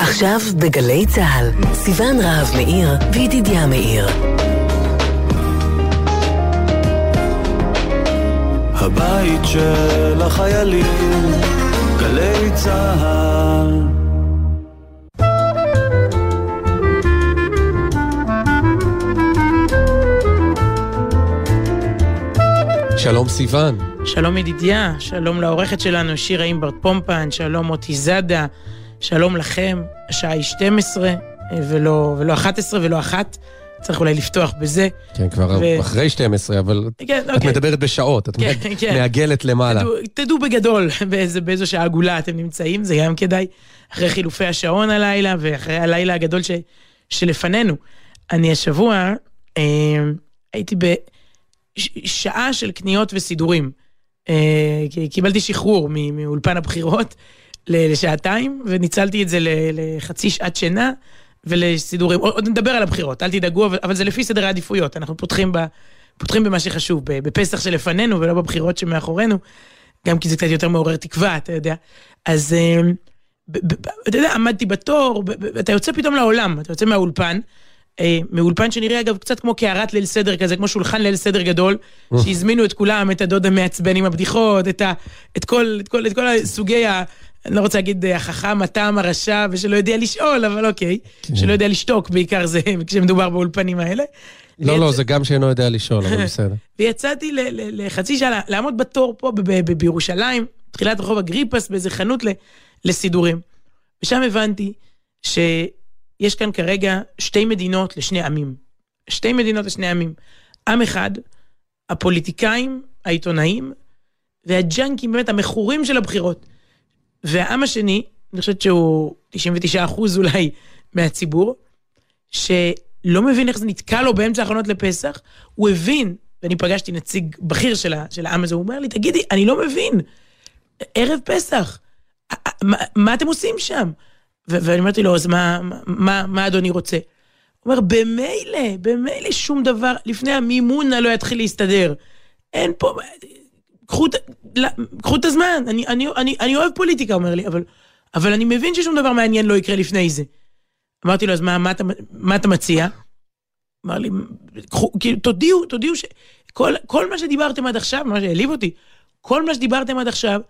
עכשיו בגלי צה"ל, סיון רהב מאיר וידידיה מאיר. הבית של החיילים, גלי צה"ל. שלום סיון. שלום ידידיה, שלום לעורכת שלנו שירה אימברט פומפן, שלום מוטי זאדה, שלום לכם, השעה היא 12 ולא, ולא 11 ולא 1. צריך אולי לפתוח בזה. כן, כבר ו... אחרי 12, אבל כן, את אוקיי. מדברת בשעות, את כן, כן. מעגלת למעלה. תדעו, תדעו בגדול באיזה, באיזו שעה עגולה אתם נמצאים, זה גם כדאי, אחרי חילופי השעון הלילה ואחרי הלילה הגדול ש, שלפנינו. אני השבוע אה, הייתי בשעה של קניות וסידורים. אה, קיבלתי שחרור מאולפן הבחירות לשעתיים, וניצלתי את זה לחצי שעת שינה. ולסידורים, עוד נדבר על הבחירות, אל תדאגו, אבל, זה לפי סדר העדיפויות, אנחנו פותחים, ב, פותחים במה שחשוב, בפסח שלפנינו ולא בבחירות שמאחורינו, גם כי זה קצת יותר מעורר תקווה, אתה יודע. אז אה, אתה יודע, עמדתי בתור, אתה יוצא פתאום לעולם, אתה יוצא מהאולפן, אה, מאולפן שנראה אגב קצת כמו קערת ליל סדר כזה, כמו שולחן ליל סדר גדול, שהזמינו את כולם, את הדוד המעצבן עם הבדיחות, את, ה, את, כל, את, כל, את כל סוגי ה... אני לא רוצה להגיד אה, החכם, הטעם, הרשע, ושלא יודע לשאול, אבל אוקיי. כן. שלא יודע לשתוק, בעיקר זה כשמדובר באולפנים האלה. לא, לא, זה גם שאינו יודע לשאול, אבל בסדר. ויצאתי לחצי שעה לעמוד בתור פה בירושלים, תחילת רחוב אגריפס, באיזה חנות לסידורים. ושם הבנתי שיש כאן כרגע שתי מדינות לשני עמים. שתי מדינות לשני עמים. עם אחד, הפוליטיקאים, העיתונאים, והג'אנקים, באמת המכורים של הבחירות. והעם השני, אני חושבת שהוא 99 אחוז אולי מהציבור, שלא מבין איך זה נתקע לו באמצע האחרונות לפסח, הוא הבין, ואני פגשתי נציג בכיר של, של העם הזה, הוא אומר לי, תגידי, אני לא מבין, ערב פסח, מה, מה אתם עושים שם? ואני אמרתי לו, אז מה, מה, מה אדוני רוצה? הוא אומר, במילא, במילא שום דבר, לפני המימונה לא יתחיל להסתדר. אין פה, קחו, קחו את הזמן, אני, אני, אני, אני אוהב פוליטיקה, אומר לי, אבל, אבל אני מבין ששום דבר מעניין לא יקרה לפני זה. אמרתי לו, אז מה, מה, אתה, מה אתה מציע? אמר לי, קחו, כאילו, תודיעו, תודיעו שכל כל מה שדיברתם עד עכשיו, מה שהעליב אותי, כל מה שדיברתם עד עכשיו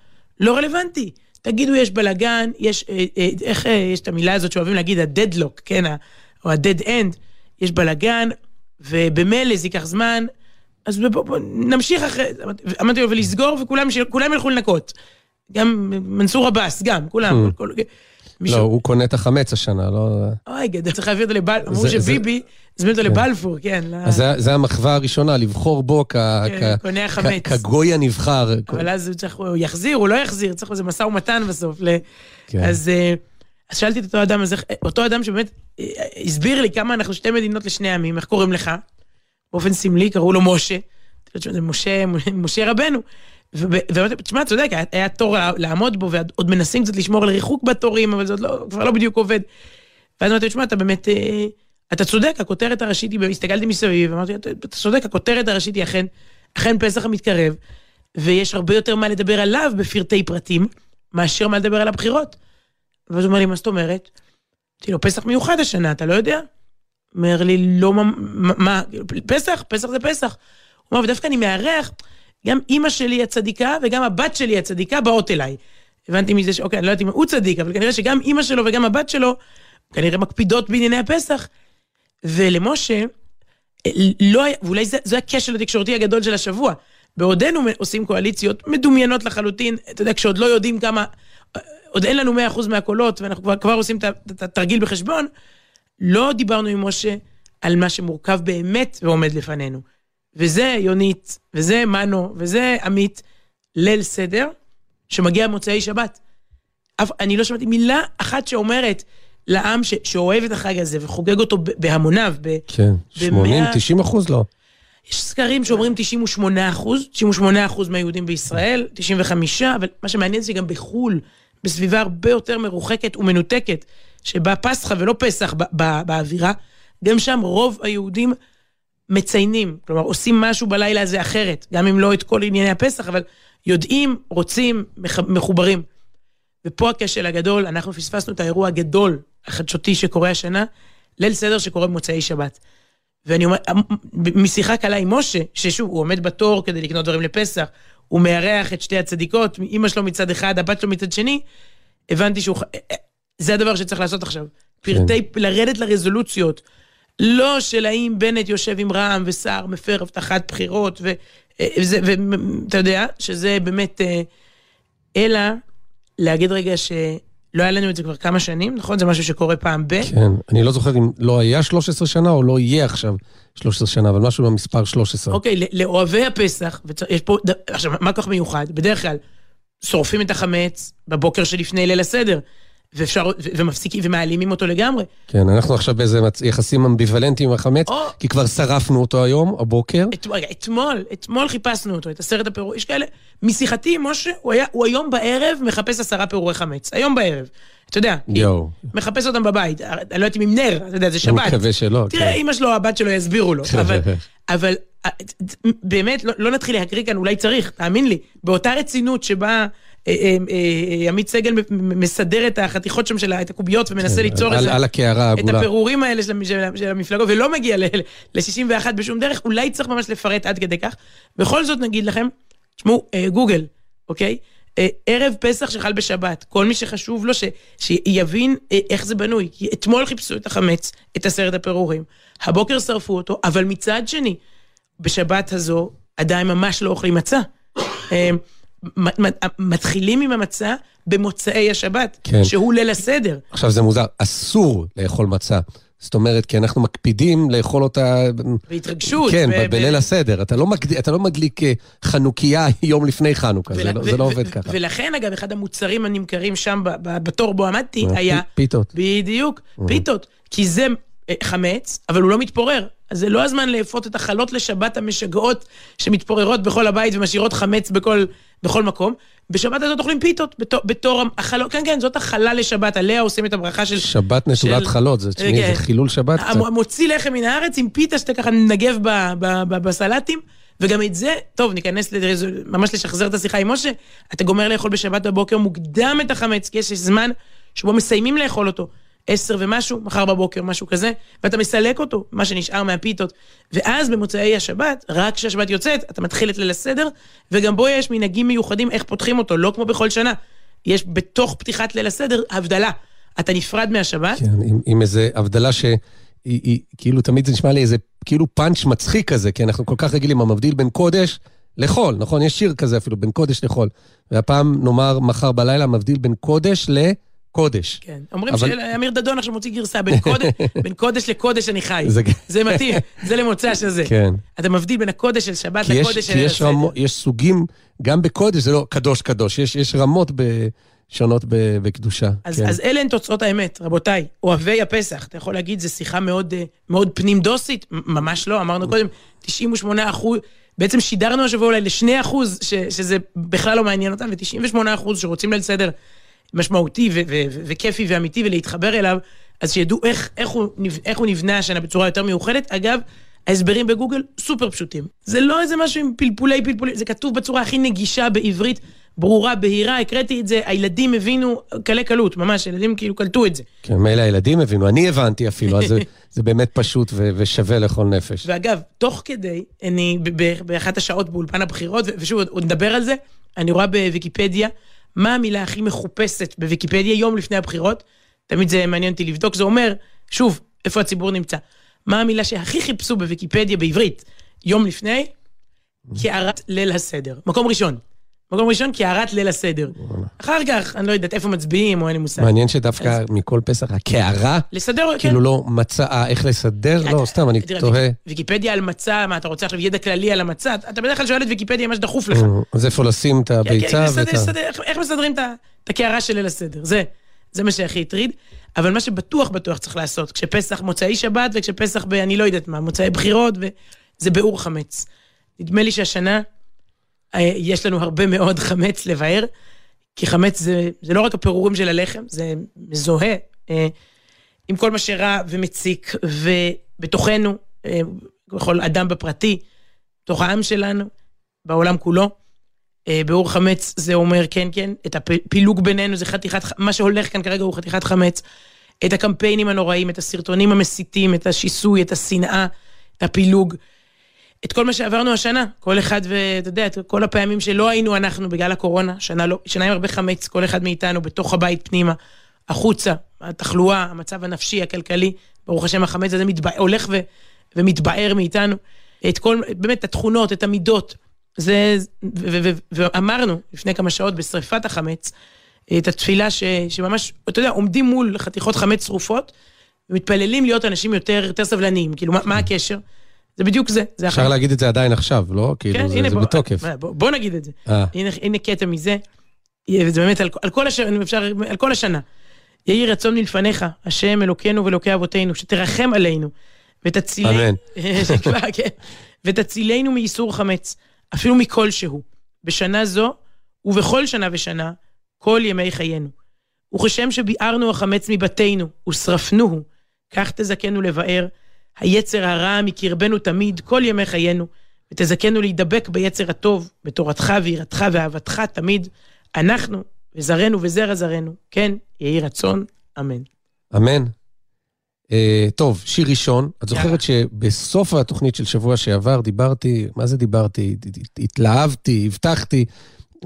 לא רלוונטי. תגידו, יש בלאגן, יש, אה, אה, איך אה, יש את המילה הזאת שאוהבים להגיד, ה-deadlock, כן, או ה-dead end, יש בלאגן, ובמילא זה ייקח זמן, אז בוא, בוא, נמשיך אחרי, אמרתי לו, ולסגור, וכולם ילכו לנקות. גם מנסור עבאס, גם, כולם. כל, כל, מישהו... לא, הוא קונה את החמץ השנה, לא... אוי, גדול, צריך להביא אותו לבלפור. אמרו שביבי, הזמין אותו כן. לבלפור, כן. אז זה המחווה הראשונה, לבחור בו כן, כגוי הנבחר. אבל אז הוא צריך, הוא יחזיר, הוא לא יחזיר, צריך איזה משא ומתן בסוף. כן. אז... אז שאלתי את אותו אדם, אותו אדם שבאמת אה, הסביר לי כמה אנחנו שתי מדינות לשני עמים, איך קוראים לך? באופן סמלי קראו לו משה. זה משה, משה רבנו. ואמרתי, תשמע, אתה צודק, היה תור לעמוד בו, ועוד מנסים קצת לשמור על ריחוק בתורים, אבל זה עוד לא, כבר לא בדיוק עובד. ואז אמרתי, תשמע, אתה באמת, אה, אתה צודק, הכותרת הראשית היא, הסתכלתי מסביב, אמרתי, אתה צודק, הכותרת הראשית היא אכן, אכן פסח המתקרב, ויש הרבה יותר מה לדבר עליו בפרטי פרטים, מאשר מה לדבר על הבחירות. ואז הוא אומר לי, מה זאת אומרת? אמרתי לו, פסח מיוחד השנה, אתה לא יודע? אומר לי, לא, מה, מה, פסח? פסח זה פסח. הוא אומר, ודווקא אני מארח, גם אימא שלי הצדיקה וגם הבת שלי הצדיקה באות אליי. הבנתי מזה ש... אוקיי, אני לא יודעת אם הוא צדיק, אבל כנראה שגם אימא שלו וגם הבת שלו, כנראה מקפידות בענייני הפסח. ולמשה, לא היה, ואולי זה, זה הכשל התקשורתי הגדול של השבוע. בעודנו עושים קואליציות מדומיינות לחלוטין, אתה יודע, כשעוד לא יודעים כמה, עוד אין לנו 100% מהקולות, ואנחנו כבר, כבר עושים את התרגיל בחשבון, לא דיברנו עם משה על מה שמורכב באמת ועומד לפנינו. וזה יונית, וזה מנו, וזה עמית, ליל סדר, שמגיע מוצאי שבת. אף, אני לא שמעתי מילה אחת שאומרת לעם ש, שאוהב את החג הזה וחוגג אותו בהמוניו. ב, כן, 80, 90 אחוז לא. יש סקרים שאומרים 98 אחוז, 98 אחוז מהיהודים בישראל, 95, אבל מה שמעניין זה שגם בחו"ל, בסביבה הרבה יותר מרוחקת ומנותקת, שבה פסחא ולא פסח באווירה, גם שם רוב היהודים מציינים, כלומר עושים משהו בלילה הזה אחרת, גם אם לא את כל ענייני הפסח, אבל יודעים, רוצים, מחוברים. ופה הכשל הגדול, אנחנו פספסנו את האירוע הגדול, החדשותי שקורה השנה, ליל סדר שקורה במוצאי שבת. ואני אומר, משיחה קלה עם משה, ששוב, הוא עומד בתור כדי לקנות דברים לפסח, הוא מארח את שתי הצדיקות, אימא שלו מצד אחד, הבת שלו מצד שני, הבנתי שהוא... זה הדבר שצריך לעשות עכשיו. פרטי, כן. לרדת לרזולוציות. לא של האם בנט יושב עם רע"מ וסער מפר הבטחת בחירות, ואתה יודע, שזה באמת... אה, אלא להגיד רגע ש... לא היה לנו את זה כבר כמה שנים, נכון? זה משהו שקורה פעם ב... כן, אני לא זוכר אם לא היה 13 שנה או לא יהיה עכשיו 13 שנה, אבל משהו במספר 13. אוקיי, לאוהבי הפסח, יש פה... עכשיו, מה כל כך מיוחד? בדרך כלל, שורפים את החמץ בבוקר שלפני ליל הסדר. ואפשר, ומפסיקים ומעלימים אותו לגמרי. כן, אנחנו עכשיו באיזה יחסים אמביוולנטיים עם החמץ, או... כי כבר שרפנו אותו היום, הבוקר. את, אתמול, אתמול חיפשנו אותו, את עשרת הפירורים, יש כאלה, משיחתי עם משה, הוא, היה, הוא היום בערב מחפש עשרה פירורי חמץ, היום בערב. אתה יודע, יואו. מחפש אותם בבית, אני לא יודעת אם עם נר, אתה יודע, זה שבת. אני מקווה שלא. תראה, כן. אמא שלו, הבת שלו יסבירו לו, אבל, אבל באמת, לא, לא נתחיל להקריא כאן, אולי צריך, תאמין לי, באותה רצינות שבה... אה, אה, אה, עמית סגל מסדר את החתיכות שם, את הקוביות, ומנסה כן, ליצור את הפירורים האלה של המפלגות, ולא מגיע ל-61 בשום דרך, אולי צריך ממש לפרט עד כדי כך. בכל זאת נגיד לכם, תשמעו, גוגל, אוקיי? ערב פסח שחל בשבת, כל מי שחשוב לו ש, שיבין איך זה בנוי. כי אתמול חיפשו את החמץ, את עשרת הפירורים, הבוקר שרפו אותו, אבל מצד שני, בשבת הזו עדיין ממש לא אוכלים מצה. מתחילים עם המצה במוצאי השבת, כן. שהוא ליל הסדר. עכשיו זה מוזר, אסור לאכול מצה. זאת אומרת, כי אנחנו מקפידים לאכול אותה... בהתרגשות. כן, ב- בליל הסדר. אתה לא, מגד... אתה לא מדליק אה, חנוכיה יום לפני חנוכה, ול... זה, לא, זה לא עובד ככה. ולכן, אגב, אחד המוצרים הנמכרים שם בתור בו עמדתי אה, היה... פיתות. בדיוק, פיתות. כי זה אה, חמץ, אבל הוא לא מתפורר. אז זה לא הזמן לאפות את החלות לשבת המשגעות שמתפוררות בכל הבית ומשאירות חמץ בכל, בכל מקום. בשבת הזאת אוכלים פיתות, בתור, בתור החלות, כן, כן, זאת החלה לשבת, עליה עושים את הברכה של... שבת נטולת של... חלות, זה, תשמעי, כן. זה חילול שבת קצת. מוציא לחם מן הארץ עם פיתה שאתה ככה מנגב בסלטים. וגם את זה, טוב, ניכנס ממש לשחזר את השיחה עם משה, אתה גומר לאכול בשבת בבוקר מוקדם את החמץ, כי יש זמן שבו מסיימים לאכול אותו. עשר ומשהו, מחר בבוקר, משהו כזה, ואתה מסלק אותו, מה שנשאר מהפיתות. ואז במוצאי השבת, רק כשהשבת יוצאת, אתה מתחיל את ליל הסדר, וגם בו יש מנהגים מיוחדים איך פותחים אותו, לא כמו בכל שנה. יש בתוך פתיחת ליל הסדר הבדלה. אתה נפרד מהשבת. כן, עם, עם איזה הבדלה ש... היא, היא, כאילו, תמיד זה נשמע לי איזה, כאילו פאנץ' מצחיק כזה, כי אנחנו כל כך רגילים, המבדיל בין קודש לחול, נכון? יש שיר כזה אפילו, בין קודש לחול. והפעם, נאמר, מחר בלילה, מבדיל בין קודש ל... קודש. כן. אומרים אבל... שאמיר דדון עכשיו מוציא גרסה בין קודש, בין קודש לקודש אני חי. זה, זה מתאים, זה למוצא של זה. כן. אתה מבדיל בין הקודש של שבת לקודש של... כי יש, רמו, יש סוגים, גם בקודש, זה לא קדוש קדוש, יש, יש רמות ב... שונות בקדושה. אז, כן. אז אלה הן תוצאות האמת, רבותיי. אוהבי הפסח, אתה יכול להגיד, זו שיחה מאוד, אה, מאוד פנים דוסית? ממש לא, אמרנו קודם, 98 אחוז, בעצם שידרנו השבוע אולי ל-2 אחוז, ש, שזה בכלל לא מעניין אותם, ו-98 אחוז שרוצים ליל סדר משמעותי ו- ו- ו- וכיפי ואמיתי ולהתחבר אליו, אז שידעו איך, איך, הוא, איך הוא נבנה השנה בצורה יותר מיוחדת. אגב, ההסברים בגוגל סופר פשוטים. זה לא איזה משהו עם פלפולי פלפולי, זה כתוב בצורה הכי נגישה בעברית, ברורה, בהירה, הקראתי את זה, הילדים הבינו קלי קלות, ממש, הילדים כאילו קלטו את זה. כן, מילא הילדים הבינו, אני הבנתי אפילו, אז זה, זה באמת פשוט ו- ושווה לכל נפש. ואגב, תוך כדי, אני באחת השעות באולפן הבחירות, ושוב, עוד נדבר על זה, אני רואה בוויקיפדיה, מה המילה הכי מחופשת בוויקיפדיה יום לפני הבחירות, תמיד זה מעניין אותי לבדוק, זה אומר, שוב, איפה הציבור נמצא. מה המילה שהכי חיפשו בוויקיפדיה בעברית יום לפני? קערת ליל הסדר. מקום ראשון. מקום ראשון, קערת ליל הסדר. אחר כך, אני לא יודעת איפה מצביעים או אין לי מושג. מעניין שדווקא מכל פסח, הקערה, לסדר, כן. כאילו לא מצא, איך לסדר? לא, סתם, אני תוהה. ויקיפדיה על מצה, מה, אתה רוצה עכשיו ידע כללי על המצה? אתה בדרך כלל שואל את ויקיפדיה מה שדחוף לך. אז איפה לשים את הביצה ואת ה... איך מסדרים את הקערה של ליל הסדר? זה. זה מה שהכי הטריד. אבל מה שבטוח בטוח צריך לעשות, כשפסח מוצאי שבת וכשפסח ב... אני לא יודעת מה, מוצאי בחירות, זה ביעור חמץ. נדמה לי שהשנה אה, יש לנו הרבה מאוד חמץ לבאר, כי חמץ זה, זה לא רק הפירורים של הלחם, זה מזוהה אה, עם כל מה שרע ומציק, ובתוכנו, אה, בכל אדם בפרטי, בתוך העם שלנו, בעולם כולו. אה, באור חמץ זה אומר כן, כן, את הפילוג בינינו זה חתיכת, מה שהולך כאן כרגע הוא חתיכת חמץ. את הקמפיינים הנוראים, את הסרטונים המסיתים, את השיסוי, את השנאה, את הפילוג. את כל מה שעברנו השנה, כל אחד ואתה יודע, כל הפעמים שלא היינו אנחנו בגלל הקורונה, שנה, לא, שנה עם הרבה חמץ, כל אחד מאיתנו בתוך הבית פנימה, החוצה, התחלואה, המצב הנפשי, הכלכלי, ברוך השם החמץ הזה מתבע, הולך ו, ומתבער מאיתנו. את כל, באמת, התכונות, את המידות. זה, ואמרנו לפני כמה שעות בשריפת החמץ, את התפילה ש, שממש, אתה יודע, עומדים מול חתיכות חמץ שרופות, ומתפללים להיות אנשים יותר, יותר סבלניים. כאילו, מה, מה הקשר? זה בדיוק זה. זה אפשר להגיד את זה עדיין עכשיו, לא? כאילו, כן, זה, הנה, זה בוא, בתוקף. בוא, בוא נגיד את זה. אה. הנה, הנה קטע מזה, וזה באמת על, על, כל השנה, אפשר, על כל השנה. יהי רצון מלפניך, השם אלוקינו ואלוקי אבותינו, שתרחם עלינו, ותצילנו, אמן. כן, ותצילנו מאיסור חמץ, אפילו מכל שהוא, בשנה זו ובכל שנה ושנה, כל ימי חיינו. וכשם שביערנו החמץ מבתינו ושרפנוהו, כך תזכנו לבאר, היצר הרע מקרבנו תמיד, כל ימי חיינו, ותזכנו להידבק ביצר הטוב, בתורתך ויראתך ואהבתך תמיד, אנחנו וזרענו וזרע זרענו, כן, יהי רצון, אמן. אמן. Uh, טוב, שיר ראשון. את זוכרת שבסוף התוכנית של שבוע שעבר דיברתי, מה זה דיברתי? התלהבתי, הבטחתי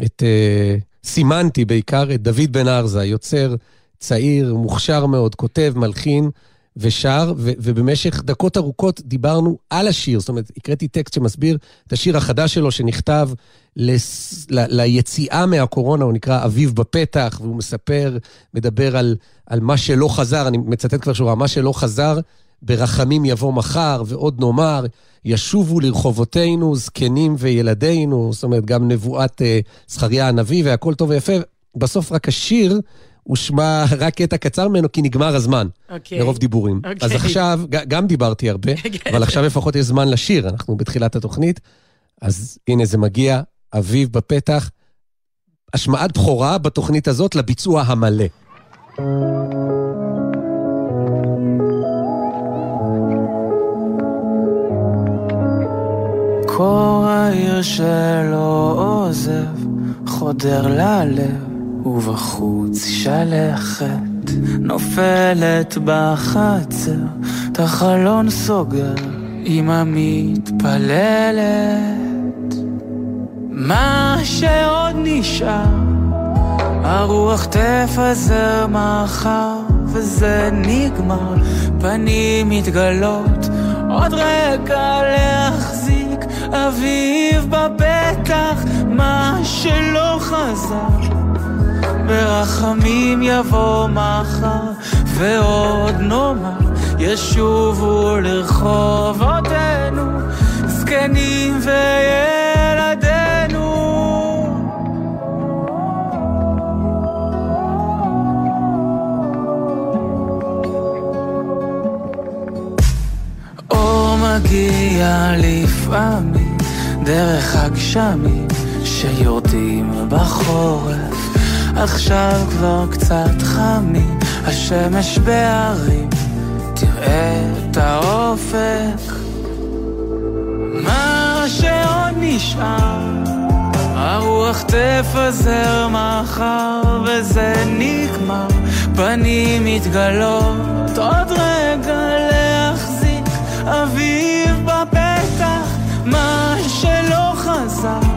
את... Uh, סימנתי בעיקר את דוד בן ארזה, יוצר צעיר, מוכשר מאוד, כותב, מלחין ושר, ו- ובמשך דקות ארוכות דיברנו על השיר. זאת אומרת, הקראתי טקסט שמסביר את השיר החדש שלו שנכתב לס- ל- ליציאה מהקורונה, הוא נקרא אביב בפתח, והוא מספר, מדבר על, על מה שלא חזר, אני מצטט כבר שורה, מה שלא חזר, ברחמים יבוא מחר, ועוד נאמר, ישובו לרחובותינו זקנים וילדינו, זאת אומרת, גם נבואת uh, זכריה הנביא והכל טוב ויפה. בסוף רק השיר הושמע רק קטע קצר ממנו, כי נגמר הזמן, okay. אוקיי. מרוב דיבורים. Okay. אוקיי. אז עכשיו, גם דיברתי הרבה, כן. אבל עכשיו לפחות יש זמן לשיר, אנחנו בתחילת התוכנית. אז הנה זה מגיע, אביב בפתח. השמעת בכורה בתוכנית הזאת לביצוע המלא. קור העיר שלא עוזב, חודר ללב, ובחוץ שלכת, נופלת בחצר, את החלון סוגר, אמא מתפללת. מה שעוד נשאר, הרוח תפזר מחר, וזה נגמר, פנים מתגלות, עוד רגע להחזיר. אביב בפתח, מה שלא חזר. ברחמים יבוא מחר, ועוד נאמר, ישובו לרחובותינו, זקנים וילדינו. אור מגיע לפעמים דרך הגשמים שיורדים בחורף עכשיו כבר קצת חמים, השמש בהרים, תראה את האופק. מה שעוד נשאר, הרוח תפזר מחר וזה נגמר, פנים מתגלות, עוד רגע להחזיק אביב בפתח, מה חזר,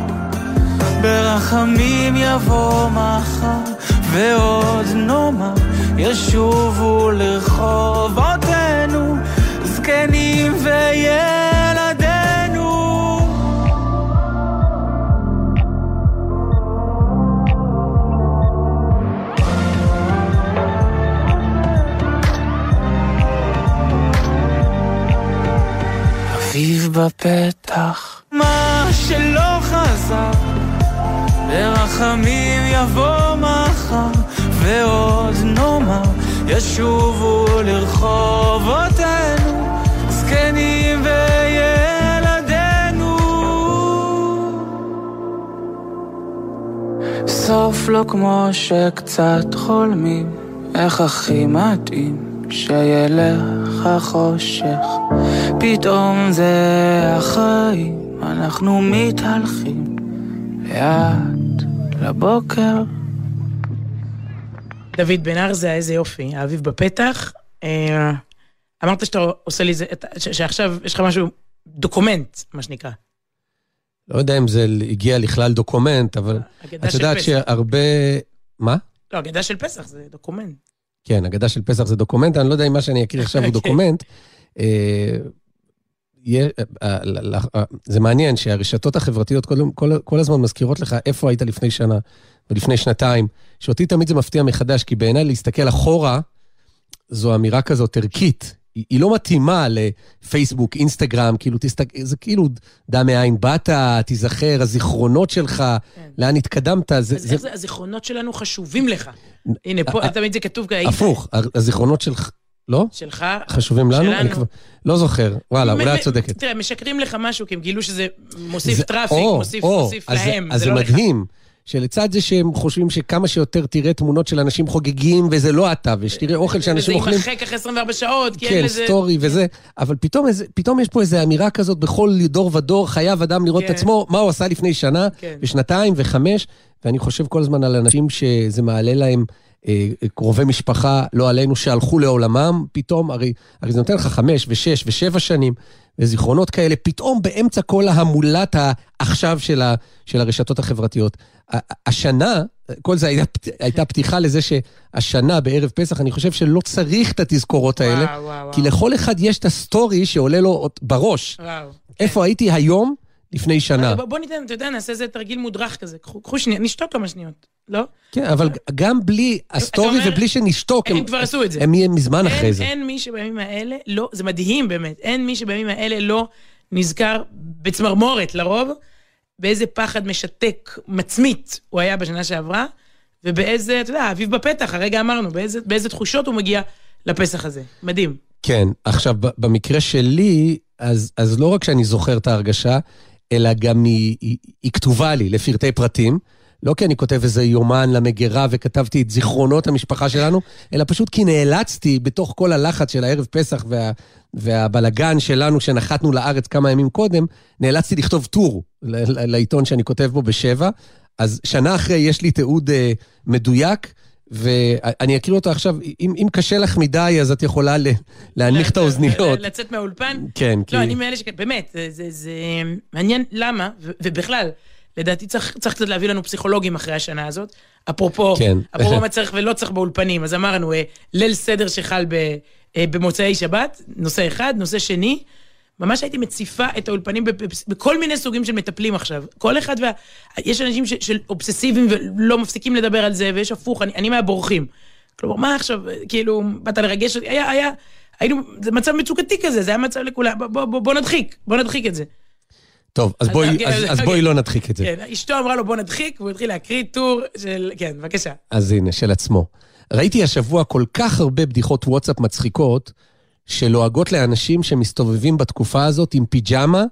ברחמים יבוא מחר, ועוד נאמר, ישובו לרחובותינו, זקנים וילדינו. כמו שקצת חולמים, איך הכי מתאים. שילך החושך, פתאום זה החיים. אנחנו מתהלכים לאט לבוקר. דוד בן ארזה, איזה יופי, האביב בפתח. אה, אמרת שאתה עושה לי זה, שעכשיו יש לך משהו, דוקומנט, מה שנקרא. לא יודע אם זה הגיע לכלל document, אבל את יודעת שהרבה... מה? לא, הגדה של פסח זה document. כן, הגדה של פסח זה document, אני לא יודע אם מה שאני אקריא עכשיו הוא אוקיי. document. אה, אה, זה מעניין שהרשתות החברתיות כל, כל, כל הזמן מזכירות לך איפה היית לפני שנה ולפני שנתיים, שאותי תמיד זה מפתיע מחדש, כי בעיניי להסתכל אחורה, זו אמירה כזאת ערכית. היא, לא מתאימה לפייסבוק, אינסטגרם, כאילו, תסתכל, זה כאילו, דע מאין באת, תיזכר, הזיכרונות שלך, כן. לאן התקדמת. זה, אז זה... איך זה, הזיכרונות שלנו חשובים לך. הנה, פה תמיד זה כתוב כאלה. הפוך, הזיכרונות שלך... לא? שלך. חשובים לנו? שלנו. אני כבר לא זוכר. וואלה, אולי את צודקת. תראה, משקרים לך משהו, כי הם גילו שזה מוסיף traffic, מוסיף, מוסיף להם, זה לא לך. אז זה מדהים. שלצד זה שהם חושבים שכמה שיותר תראה תמונות של אנשים חוגגים, וזה לא אתה, ושתראה אוכל שאנשים אוכלים... וזה יימחק אחרי 24 שעות, כי אין לזה... כן, story וזה, אבל פתאום, איזה, פתאום יש פה איזו אמירה כזאת, בכל דור ודור חייב אדם לראות כן. את עצמו, מה הוא עשה לפני שנה, כן. ושנתיים וחמש, ואני חושב כל הזמן על אנשים שזה מעלה להם אה, קרובי משפחה, לא עלינו, שהלכו לעולמם, פתאום, הרי, הרי זה נותן לך חמש ושש ושבע שנים, וזיכרונות כאלה, פתאום באמצע כל ההמולת העכשיו של, ה, של הרשתות החברתיות. השנה, כל זה הייתה, הייתה פתיחה לזה שהשנה, בערב פסח, אני חושב שלא צריך את התזכורות האלה, וואו, וואו, כי. לכל אחד יש את ה story שעולה לו בראש. וואו. איפה כן. הייתי היום? לפני שנה. בוא, בוא ניתן, אתה יודע, נעשה איזה תרגיל מודרך כזה. קחו שנייה, נשתוק כמה שניות, לא? כן, אבל גם בלי ה story אומר, ובלי שנשתוק, הם, הם כבר עשו את זה. הם יהיו מזמן אין, אחרי זה. אין מי שבימים האלה, לא, זה מדהים באמת, אין מי שבימים האלה לא נזכר בצמרמורת לרוב, באיזה פחד משתק, מצמית הוא היה בשנה שעברה, ובאיזה, אתה יודע, אביב בפתח, הרגע אמרנו, באיזה, באיזה תחושות הוא מגיע לפסח הזה. מדהים. כן, עכשיו, במקרה שלי, אז, אז לא רק שאני זוכר את ההרגשה, אלא גם היא, היא, היא כתובה לי לפרטי פרטים. לא כי אני כותב איזה יומן למגירה וכתבתי את זיכרונות המשפחה שלנו, אלא פשוט כי נאלצתי, בתוך כל הלחץ של הערב פסח וה, והבלגן שלנו שנחתנו לארץ כמה ימים קודם, נאלצתי לכתוב טור לעיתון שאני כותב בו בשבע. אז שנה אחרי יש לי תיעוד אה, מדויק, ואני אקריא אותו עכשיו, אם, אם קשה לך מדי, אז את יכולה להנמיך את האוזניות. לצאת מהאולפן? כן, לא, כי... לא, אני מאלה ש... באמת, זה, זה, זה מעניין למה, ובכלל, לדעתי צריך, צריך קצת להביא לנו פסיכולוגים אחרי השנה הזאת. אפרופו, כן. אפרופו מה צריך ולא צריך באולפנים, אז אמרנו, אה, ליל סדר שחל ב, אה, במוצאי שבת, נושא אחד, נושא שני, ממש הייתי מציפה את האולפנים בכל מיני סוגים של מטפלים עכשיו. כל אחד וה... יש אנשים ש... של אובססיביים ולא מפסיקים לדבר על זה, ויש הפוך, אני, אני מהבורחים. כלומר, מה עכשיו, כאילו, באת לרגש אותי? היה, היה, היינו, זה מצב מצוקתי כזה, זה היה מצב לכולם, בוא, בוא, בוא, בוא נדחיק, בוא נדחיק את זה. טוב, אז, אז בואי, אוקיי, אז, אז, אז בואי אוקיי. לא נדחיק את זה. כן, אשתו אמרה לו בוא נדחיק, והוא התחיל להקריא טור של, כן, בבקשה. אז הנה, של עצמו. ראיתי השבוע כל כך הרבה בדיחות וואטסאפ מצחיקות, שלועגות לאנשים שמסתובבים בתקופה הזאת עם פיג'מה,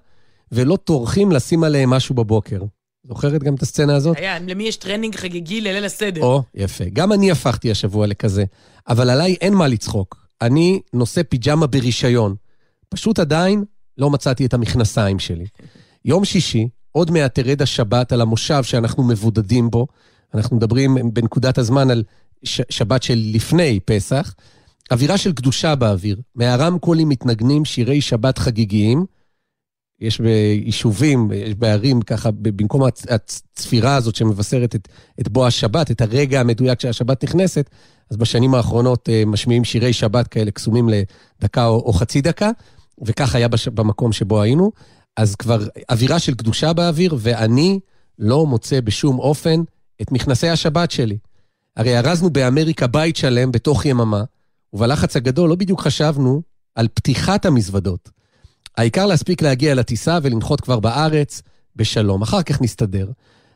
ולא טורחים לשים עליהם משהו בבוקר. זוכרת גם את הסצנה הזאת? היה, למי יש טרנינג חגיגי לליל הסדר. או, יפה. גם אני הפכתי השבוע לכזה. אבל עליי אין מה לצחוק. אני נושא פיג'מה ברישיון. פשוט עדיין לא מצאתי את המכנסיים שלי. יום שישי, עוד מעט תרד השבת על המושב שאנחנו מבודדים בו. אנחנו מדברים בנקודת הזמן על ש- שבת של לפני פסח. אווירה של קדושה באוויר. מהרמקולים מתנגנים שירי שבת חגיגיים. יש ביישובים, יש בערים ככה, במקום הצפירה הזאת שמבשרת את, את בוא השבת, את הרגע המדויק שהשבת נכנסת, אז בשנים האחרונות אה, משמיעים שירי שבת כאלה קסומים לדקה או, או חצי דקה, וכך היה בש, במקום שבו היינו. אז כבר אווירה של קדושה באוויר, ואני לא מוצא בשום אופן את מכנסי השבת שלי. הרי ארזנו באמריקה בית שלם בתוך יממה, ובלחץ הגדול לא בדיוק חשבנו על פתיחת המזוודות. העיקר להספיק להגיע לטיסה ולנחות כבר בארץ בשלום, אחר כך נסתדר.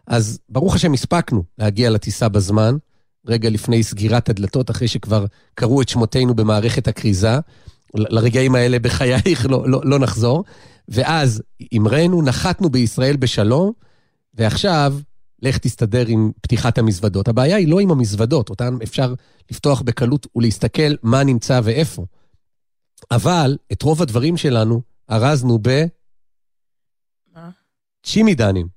אז ברוך השם הספקנו להגיע לטיסה בזמן, רגע לפני סגירת הדלתות, אחרי שכבר קראו את שמותינו במערכת הכריזה. לרגעים האלה בחייך לא, לא, לא נחזור. ואז אמרנו, נחתנו בישראל בשלום, ועכשיו לך תסתדר עם פתיחת המזוודות. הבעיה היא לא עם המזוודות, אותן אפשר לפתוח בקלות ולהסתכל מה נמצא ואיפה. אבל את רוב הדברים שלנו ארזנו ב... צ'ימידנים.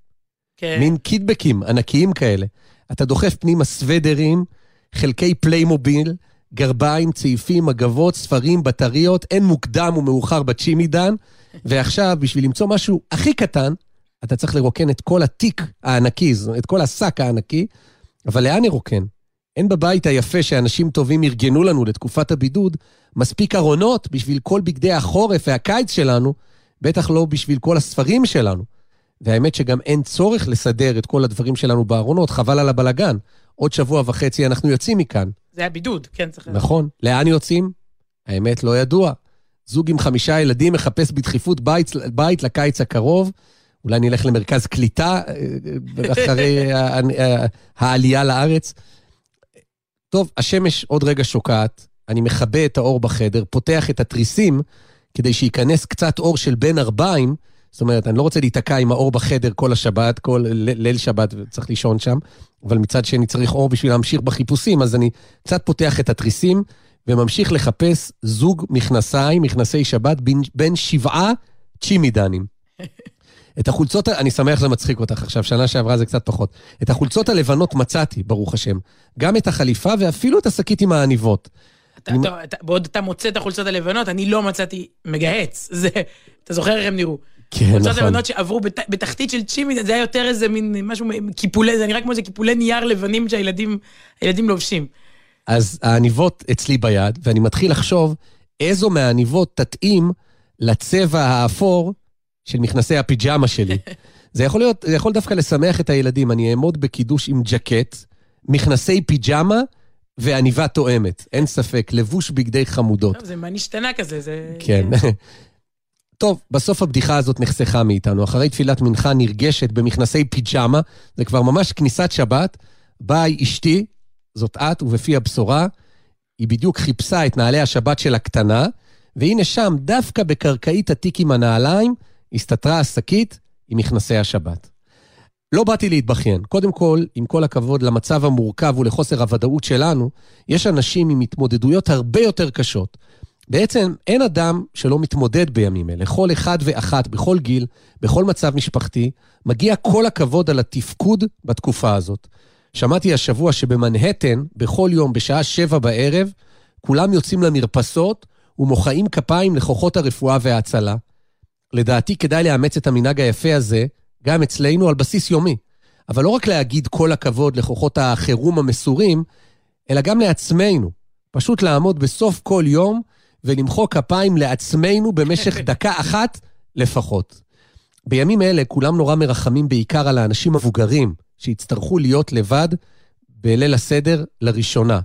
כן. מין קיטבגים ענקיים כאלה. אתה דוחף פנימה סוודרים, חלקי פליימוביל, גרביים, צעיפים, מגבות, ספרים, בטריות, אין מוקדם ומאוחר בצ'ימידן, ועכשיו, בשביל למצוא משהו הכי קטן, אתה צריך לרוקן את כל התיק הענקי, את כל השק הענקי, אבל לאן נרוקן? אין בבית היפה שאנשים טובים ארגנו לנו לתקופת הבידוד מספיק ארונות בשביל כל בגדי החורף והקיץ שלנו, בטח לא בשביל כל הספרים שלנו. והאמת שגם אין צורך לסדר את כל הדברים שלנו בארונות, חבל על הבלגן. עוד שבוע וחצי אנחנו יוצאים מכאן. זה היה בידוד, כן, צריך... נכון. לאן יוצאים? האמת לא ידוע. זוג עם חמישה ילדים מחפש בדחיפות בית, בית לקיץ הקרוב. אולי נלך למרכז קליטה אה, אה, אחרי העלייה לארץ. טוב, השמש עוד רגע שוקעת, אני מכבה את האור בחדר, פותח את התריסים כדי שייכנס קצת אור של בין ארבעים. זאת אומרת, אני לא רוצה להיתקע עם האור בחדר כל השבת, כל ליל שבת, וצריך לישון שם, אבל מצד שני צריך אור בשביל להמשיך בחיפושים, אז אני קצת פותח את התריסים וממשיך לחפש זוג מכנסיים, מכנסי שבת, בין, בין שבעה צ'ימידנים. את החולצות, אני שמח שזה מצחיק אותך עכשיו, שנה שעברה זה קצת פחות. את החולצות הלבנות מצאתי, ברוך השם. גם את החליפה ואפילו את השקית עם העניבות. אתה, אתה, אתה, בעוד אתה מוצא את החולצות הלבנות, אני לא מצאתי מגהץ. זה, אתה זוכר איך הם נראו? כן, חולצות נכון. לבנות שעברו בת, בתחתית של צ'ימי, זה היה יותר איזה מין משהו, קיפולי, זה נראה כמו איזה קיפולי נייר לבנים שהילדים הילדים לובשים. אז העניבות אצלי ביד, ואני מתחיל לחשוב איזו מהעניבות תתאים לצבע האפור של מכנסי הפיג'מה שלי. זה יכול להיות, זה יכול דווקא לשמח את הילדים. אני אעמוד בקידוש עם ג'קט, מכנסי פיג'מה ועניבה תואמת. אין ספק, לבוש בגדי חמודות. טוב, זה מה נשתנה כזה, זה... כן. טוב, בסוף הבדיחה הזאת נחסכה מאיתנו. אחרי תפילת מנחה נרגשת במכנסי פיג'מה, זה כבר ממש כניסת שבת, באה אשתי, זאת את, ובפי הבשורה, היא בדיוק חיפשה את נעלי השבת של הקטנה, והנה שם, דווקא בקרקעית התיק עם הנעליים, הסתתרה השקית עם מכנסי השבת. לא באתי להתבכיין. קודם כל, עם כל הכבוד למצב המורכב ולחוסר הוודאות שלנו, יש אנשים עם התמודדויות הרבה יותר קשות. בעצם אין אדם שלא מתמודד בימים אלה. כל אחד ואחת, בכל גיל, בכל מצב משפחתי, מגיע כל הכבוד על התפקוד בתקופה הזאת. שמעתי השבוע שבמנהטן, בכל יום בשעה שבע בערב, כולם יוצאים למרפסות ומוחאים כפיים לכוחות הרפואה וההצלה. לדעתי כדאי לאמץ את המנהג היפה הזה גם אצלנו על בסיס יומי. אבל לא רק להגיד כל הכבוד לכוחות החירום המסורים, אלא גם לעצמנו. פשוט לעמוד בסוף כל יום ולמחוא כפיים לעצמנו במשך דקה אחת לפחות. בימים אלה כולם נורא מרחמים בעיקר על האנשים המבוגרים שיצטרכו להיות לבד בליל הסדר לראשונה.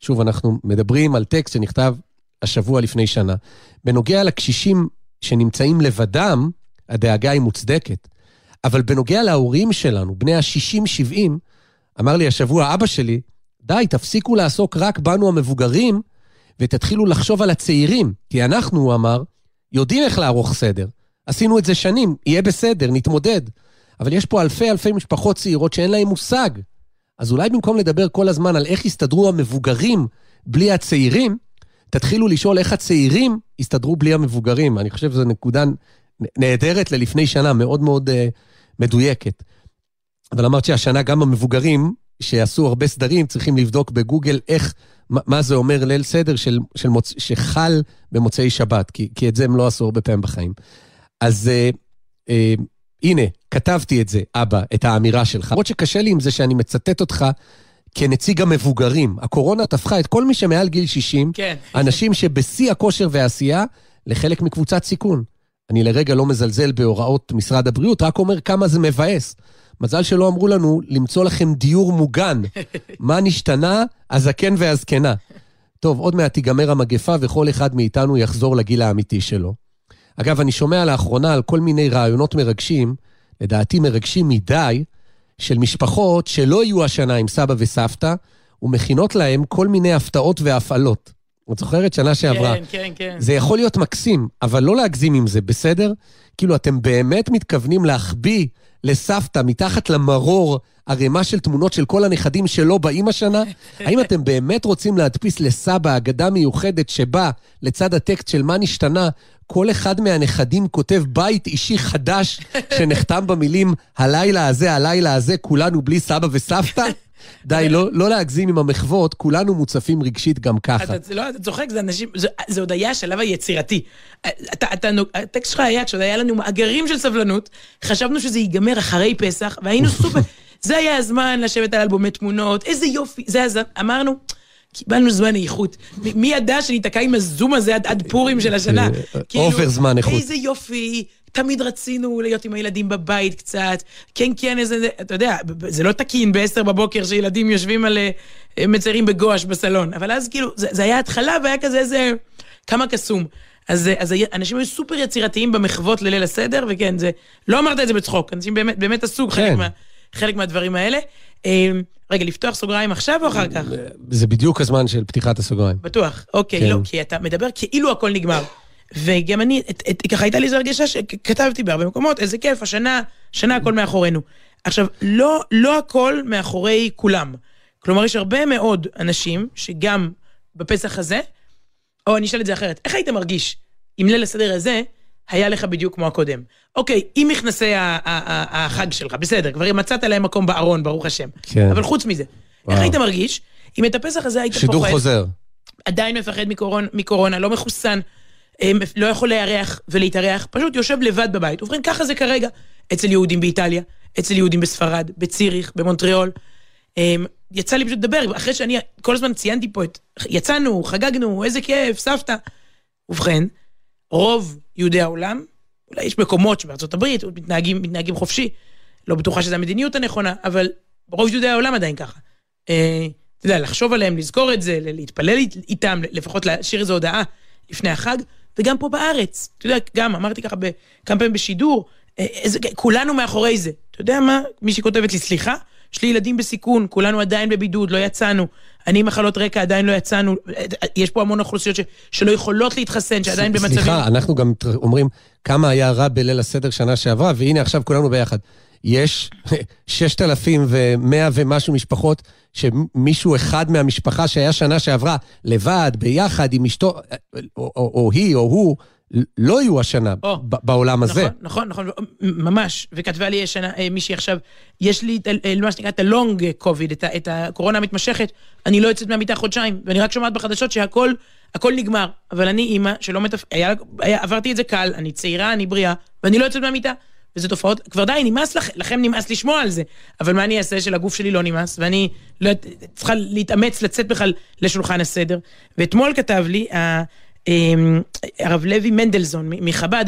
שוב, אנחנו מדברים על טקסט שנכתב השבוע לפני שנה. בנוגע לקשישים שנמצאים לבדם, הדאגה היא מוצדקת. אבל בנוגע להורים שלנו, בני ה-60-70, אמר לי השבוע אבא שלי, די, תפסיקו לעסוק רק בנו המבוגרים, ותתחילו לחשוב על הצעירים. כי אנחנו, הוא אמר, יודעים איך לערוך סדר. עשינו את זה שנים, יהיה בסדר, נתמודד. אבל יש פה אלפי אלפי משפחות צעירות שאין להן מושג. אז אולי במקום לדבר כל הזמן על איך יסתדרו המבוגרים בלי הצעירים, תתחילו לשאול איך הצעירים יסתדרו בלי המבוגרים. אני חושב שזו נקודה נהדרת ללפני שנה, מאוד מאוד uh, מדויקת. אבל אמרת שהשנה גם המבוגרים, שעשו הרבה סדרים, צריכים לבדוק בגוגל איך, מה, זה אומר ליל סדר של, של מוצ... שחל במוצאי שבת, כי, כי את זה הם לא עשו הרבה פעמים בחיים. אז uh, uh, הנה, כתבתי את זה, אבא, את האמירה שלך. למרות שקשה לי עם זה שאני מצטט אותך כנציג המבוגרים. הקורונה הפכה את כל מי שמעל גיל 60, כן. אנשים שבשיא הכושר והעשייה, לחלק מקבוצת סיכון. אני לרגע לא מזלזל בהוראות משרד הבריאות, רק אומר כמה זה מבאס. מזל שלא אמרו לנו למצוא לכם דיור מוגן. מה נשתנה? הזקן והזקנה. טוב, עוד מעט תיגמר המגפה וכל אחד מאיתנו יחזור לגיל האמיתי שלו. אגב, אני שומע לאחרונה על כל מיני רעיונות מרגשים, לדעתי מרגשים מדי, של משפחות שלא יהיו השנה עם סבא וסבתא, ומכינות להם כל מיני הפתעות והפעלות. את זוכרת? שנה שעברה. כן, כן, כן. זה יכול להיות מקסים, אבל לא להגזים עם זה, בסדר? כאילו, אתם באמת מתכוונים להחביא לסבתא מתחת למרור ערימה של תמונות של כל הנכדים שלא באים השנה? האם אתם באמת רוצים להדפיס לסבא אגדה מיוחדת שבה, לצד הטקסט של מה נשתנה, כל אחד מהנכדים כותב בית אישי חדש שנחתם במילים הלילה הזה, הלילה הזה, כולנו בלי סבא וסבתא? די, לא, לא להגזים עם המחוות, כולנו מוצפים רגשית גם ככה. אתה, לא, אתה צוחק, זה אנשים, זה, זה עוד היה השלב היצירתי. אתה, אתה, הטקסט שלך היה, כשעוד היה לנו מאגרים של סבלנות, חשבנו שזה ייגמר אחרי פסח, והיינו סופר... זה היה הזמן לשבת על אלבומי תמונות, איזה יופי, זה הזמן, אמרנו... קיבלנו זמן איכות. מי ידע שניתקע עם הזום הזה עד, עד פורים של השנה? Over כאילו, זמן איכות. איזה יופי, תמיד רצינו להיות עם הילדים בבית קצת. כן, כן, איזה, אתה יודע, זה לא תקין ב-10 בבוקר שילדים יושבים על אה, מציירים בגואש בסלון. אבל אז כאילו, זה, זה היה התחלה והיה כזה איזה, כמה קסום. אז, אז אנשים היו סופר יצירתיים במחוות לליל הסדר, וכן, זה, לא אמרת את זה בצחוק, אנשים באמת, באמת עשו כן. חלק, מה, חלק מהדברים האלה. רגע, לפתוח סוגריים עכשיו או אחר כך? זה בדיוק הזמן של פתיחת הסוגריים. בטוח, אוקיי, כן. לא, כי אתה מדבר כאילו הכל נגמר. וגם אני, את, את, ככה הייתה לי איזו הרגשה שכתבתי בהרבה מקומות, איזה כיף, השנה, שנה הכל מאחורינו. עכשיו, לא, לא הכל מאחורי כולם. כלומר, יש הרבה מאוד אנשים שגם בפסח הזה, או אני אשאל את זה אחרת, איך היית מרגיש אם ליל הסדר הזה היה לך בדיוק כמו הקודם. אוקיי, עם מכנסי החג שלך, בסדר, כבר מצאת להם מקום בארון, ברוך השם. כן. אבל חוץ מזה, וואו. איך היית מרגיש אם את הפסח הזה היית פוחד... שידור חוזר. עדיין מפחד מקורונה, מקורונה, לא מחוסן, לא יכול לארח ולהתארח, פשוט יושב לבד בבית. ובכן, ככה זה כרגע אצל יהודים באיטליה, אצל יהודים בספרד, בציריך, במונטריאול. יצא לי פשוט לדבר, אחרי שאני כל הזמן ציינתי פה את... יצאנו, חגגנו, איזה כיף, סבתא. ובכן, רוב יהודי העולם, אולי יש מקומות שבארצות הברית מתנהגים, מתנהגים חופשי, לא בטוחה שזו המדיניות הנכונה, אבל רוב יהודי העולם עדיין ככה. אה, אתה יודע, לחשוב עליהם, לזכור את זה, להתפלל איתם, לפחות להשאיר איזו הודעה לפני החג, וגם פה בארץ. אתה יודע, גם אמרתי ככה כמה פעמים בשידור, אה, איזה, כולנו מאחורי זה. אתה יודע מה? מישהי כותבת לי, סליחה, יש לי ילדים בסיכון, כולנו עדיין בבידוד, לא יצאנו. אני עם מחלות רקע, עדיין לא יצאנו. יש פה המון אוכלוסיות ש, שלא יכולות להתחסן, שעדיין במצבים... סליחה, אנחנו גם אומרים כמה היה רע בליל הסדר שנה שעברה, והנה עכשיו כולנו ביחד. יש 6,100 ומשהו משפחות שמישהו אחד מהמשפחה שהיה שנה שעברה לבד, ביחד עם אשתו, או, או, או היא או הוא, לא יהיו השנה או, בעולם הזה. נכון, נכון, נכון, ממש. וכתבה לי השנה אה, מישהי עכשיו, יש לי אה, מה שנקרא את הלונג קוביד, את, את הקורונה המתמשכת, אני לא יוצאת מהמיטה חודשיים, ואני רק שומעת בחדשות שהכל הכל נגמר. אבל אני אימא שלא מתפ... היה, היה, עברתי את זה קל, אני צעירה, אני בריאה, ואני לא יוצאת מהמיטה. וזה תופעות, כבר די, נמאס לכם, לכם נמאס לשמוע על זה. אבל מה אני אעשה שלגוף שלי לא נמאס, ואני לא, צריכה להתאמץ לצאת בכלל לשולחן הסדר. ואתמול כתב לי, הרב לוי מנדלזון מחב"ד,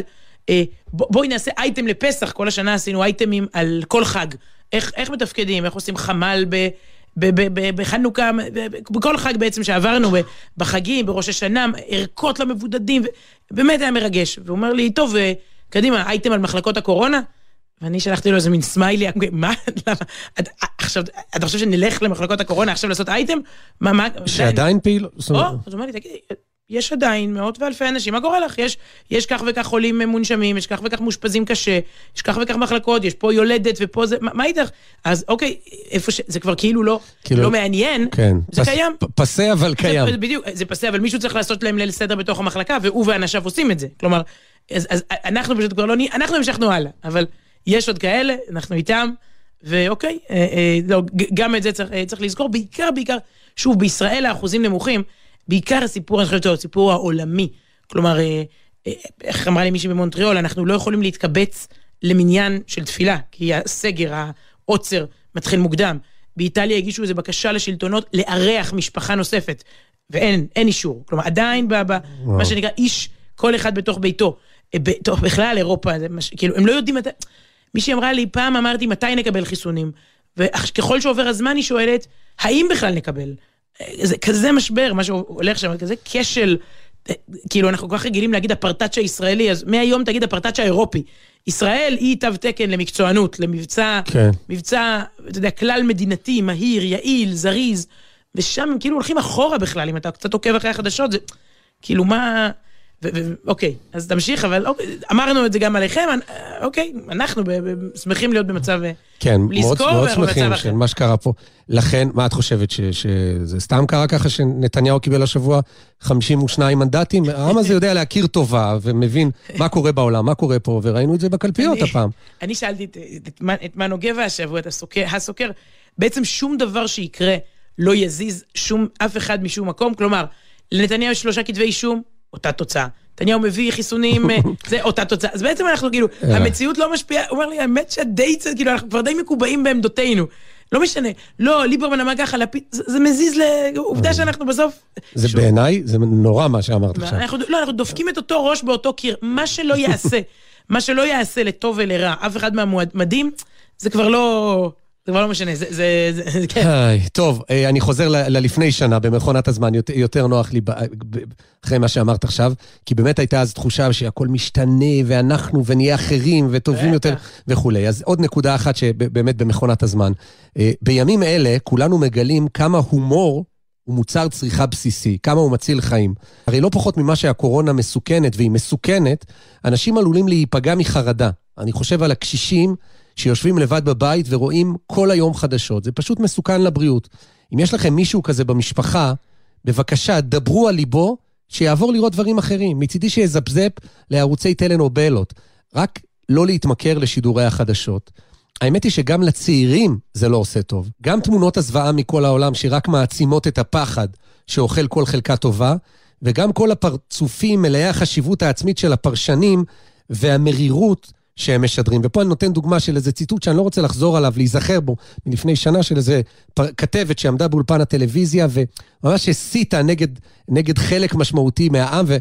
אה, בואי נעשה אייטם לפסח, כל השנה עשינו אייטמים על כל חג. איך, איך מתפקדים, איך עושים חמ"ל ב... בחנוכה, בכל חג בעצם שעברנו, בחגים, בראש השנה, ערכות למבודדים, באמת היה מרגש. והוא אומר לי, טוב, אה, קדימה, אייטם על מחלקות הקורונה? ואני שלחתי לו איזה מין סמיילי, מה, למה, עכשיו, אתה חושב שנלך למחלקות הקורונה עכשיו לעשות אייטם? מה, מה... שעדיין פעיל? או, אז הוא אומר לי, תגידי, יש עדיין מאות ואלפי אנשים, מה קורה לך? יש, יש כך וכך חולים מונשמים, יש כך וכך מאושפזים קשה, יש כך וכך מחלקות, יש פה יולדת ופה זה, מה, מה איתך? אז אוקיי, איפה ש... זה כבר כאילו לא, כאילו, לא מעניין, כן, זה פס, קיים. פסה אבל קיים. זה, בדיוק, זה פסה, אבל מישהו צריך לעשות להם ליל סדר בתוך המחלקה, והוא ואנשיו עושים את זה. כלומר, אז, אז אנחנו פשוט כבר לא נהיה, אנחנו המשכנו הלאה, אבל יש עוד כאלה, אנחנו איתם, ואוקיי, אה, אה, לא, גם את זה צריך, אה, צריך לזכור, בעיקר, בעיקר, שוב, בישראל האחוזים נמוכים, בעיקר הסיפור, אני חושבת, הסיפור העולמי. כלומר, אה, אה, איך אמרה לי מישהי במונטריאול, אנחנו לא יכולים להתקבץ למניין של תפילה, כי הסגר, העוצר, מתחיל מוקדם. באיטליה הגישו איזו בקשה לשלטונות לארח משפחה נוספת, ואין, אין אישור. כלומר, עדיין במה שנקרא איש, כל אחד בתוך ביתו. אה, בתוך, בכלל אירופה, זה מש, כאילו, הם לא יודעים מתי... מישהי אמרה לי, פעם אמרתי, מתי נקבל חיסונים? וככל שעובר הזמן היא שואלת, האם בכלל נקבל? זה כזה משבר, מה שהולך שם, כזה כשל. כאילו, אנחנו כל כך רגילים להגיד הפרטאצ' הישראלי, אז מהיום תגיד הפרטאצ' האירופי. ישראל היא תו תקן למקצוענות, למבצע, כן. מבצע, אתה יודע, כלל מדינתי, מהיר, יעיל, זריז, ושם הם כאילו הולכים אחורה בכלל, אם אתה קצת עוקב אחרי החדשות, זה כאילו מה... אוקיי, אז תמשיך, אבל אוקיי, אמרנו את זה גם עליכם, אוקיי, אנחנו שמחים להיות במצב... כן, מאוד, מאוד שמחים של מה שקרה פה. לכן, מה את חושבת, שזה סתם קרה ככה שנתניהו קיבל השבוע 52 מנדטים? העם הזה יודע להכיר טובה ומבין מה קורה בעולם, מה קורה פה, וראינו את זה בקלפיות הפעם. אני שאלתי את מנו גבע השבוע, את הסוקר, בעצם שום דבר שיקרה לא יזיז שום, אף אחד משום מקום, כלומר, לנתניהו יש שלושה כתבי אישום, אותה תוצאה. נתניהו מביא חיסונים, אה, זה אותה תוצאה. אז בעצם אנחנו כאילו, אה. המציאות לא משפיעה, הוא אומר לי, האמת שדי, כאילו, אנחנו כבר די מקובעים בעמדותינו. לא משנה, לא, ליברמן אמר ככה, לפיד, זה, מזיז לעובדה אה. שאנחנו בסוף... זה בעיניי, זה נורא מה שאמרת עכשיו. לא, אנחנו דופקים את אותו ראש באותו קיר. מה שלא יעשה, מה שלא יעשה לטוב ולרע, אף אחד מהמועמדים, זה כבר לא... זה כבר לא משנה, זה, זה, זה, כן. טוב, אה, אני חוזר ללפני שנה, במכונת הזמן, יותר, יותר נוח לי אחרי מה שאמרת עכשיו, כי באמת הייתה אז תחושה שהכל משתנה, ואנחנו, ונהיה אחרים, וטובים יותר, וכולי. אז עוד נקודה אחת שבאמת במכונת הזמן. אה, בימים אלה, כולנו מגלים כמה הומור הוא מוצר צריכה בסיסי, כמה הוא מציל חיים. הרי לא פחות ממה שהקורונה מסוכנת, והיא מסוכנת, אנשים עלולים להיפגע מחרדה. אני חושב על הקשישים, שיושבים לבד בבית ורואים כל היום חדשות. זה פשוט מסוכן לבריאות. אם יש לכם מישהו כזה במשפחה, בבקשה, דברו על ליבו, שיעבור לראות דברים אחרים. מצידי שיזפזפ לערוצי טלנובלות. רק לא להתמכר לשידורי החדשות. האמת היא שגם לצעירים זה לא עושה טוב. גם תמונות הזוועה מכל העולם שרק מעצימות את הפחד שאוכל כל חלקה טובה, וגם כל הפרצופים מלאי החשיבות העצמית של הפרשנים והמרירות שהם משדרים. ופה אני נותן דוגמה של איזה ציטוט שאני לא רוצה לחזור עליו, להיזכר בו, מלפני שנה של איזה פר... כתבת שעמדה באולפן הטלוויזיה וממש הסיתה נגד, נגד חלק משמעותי מהעם, ו...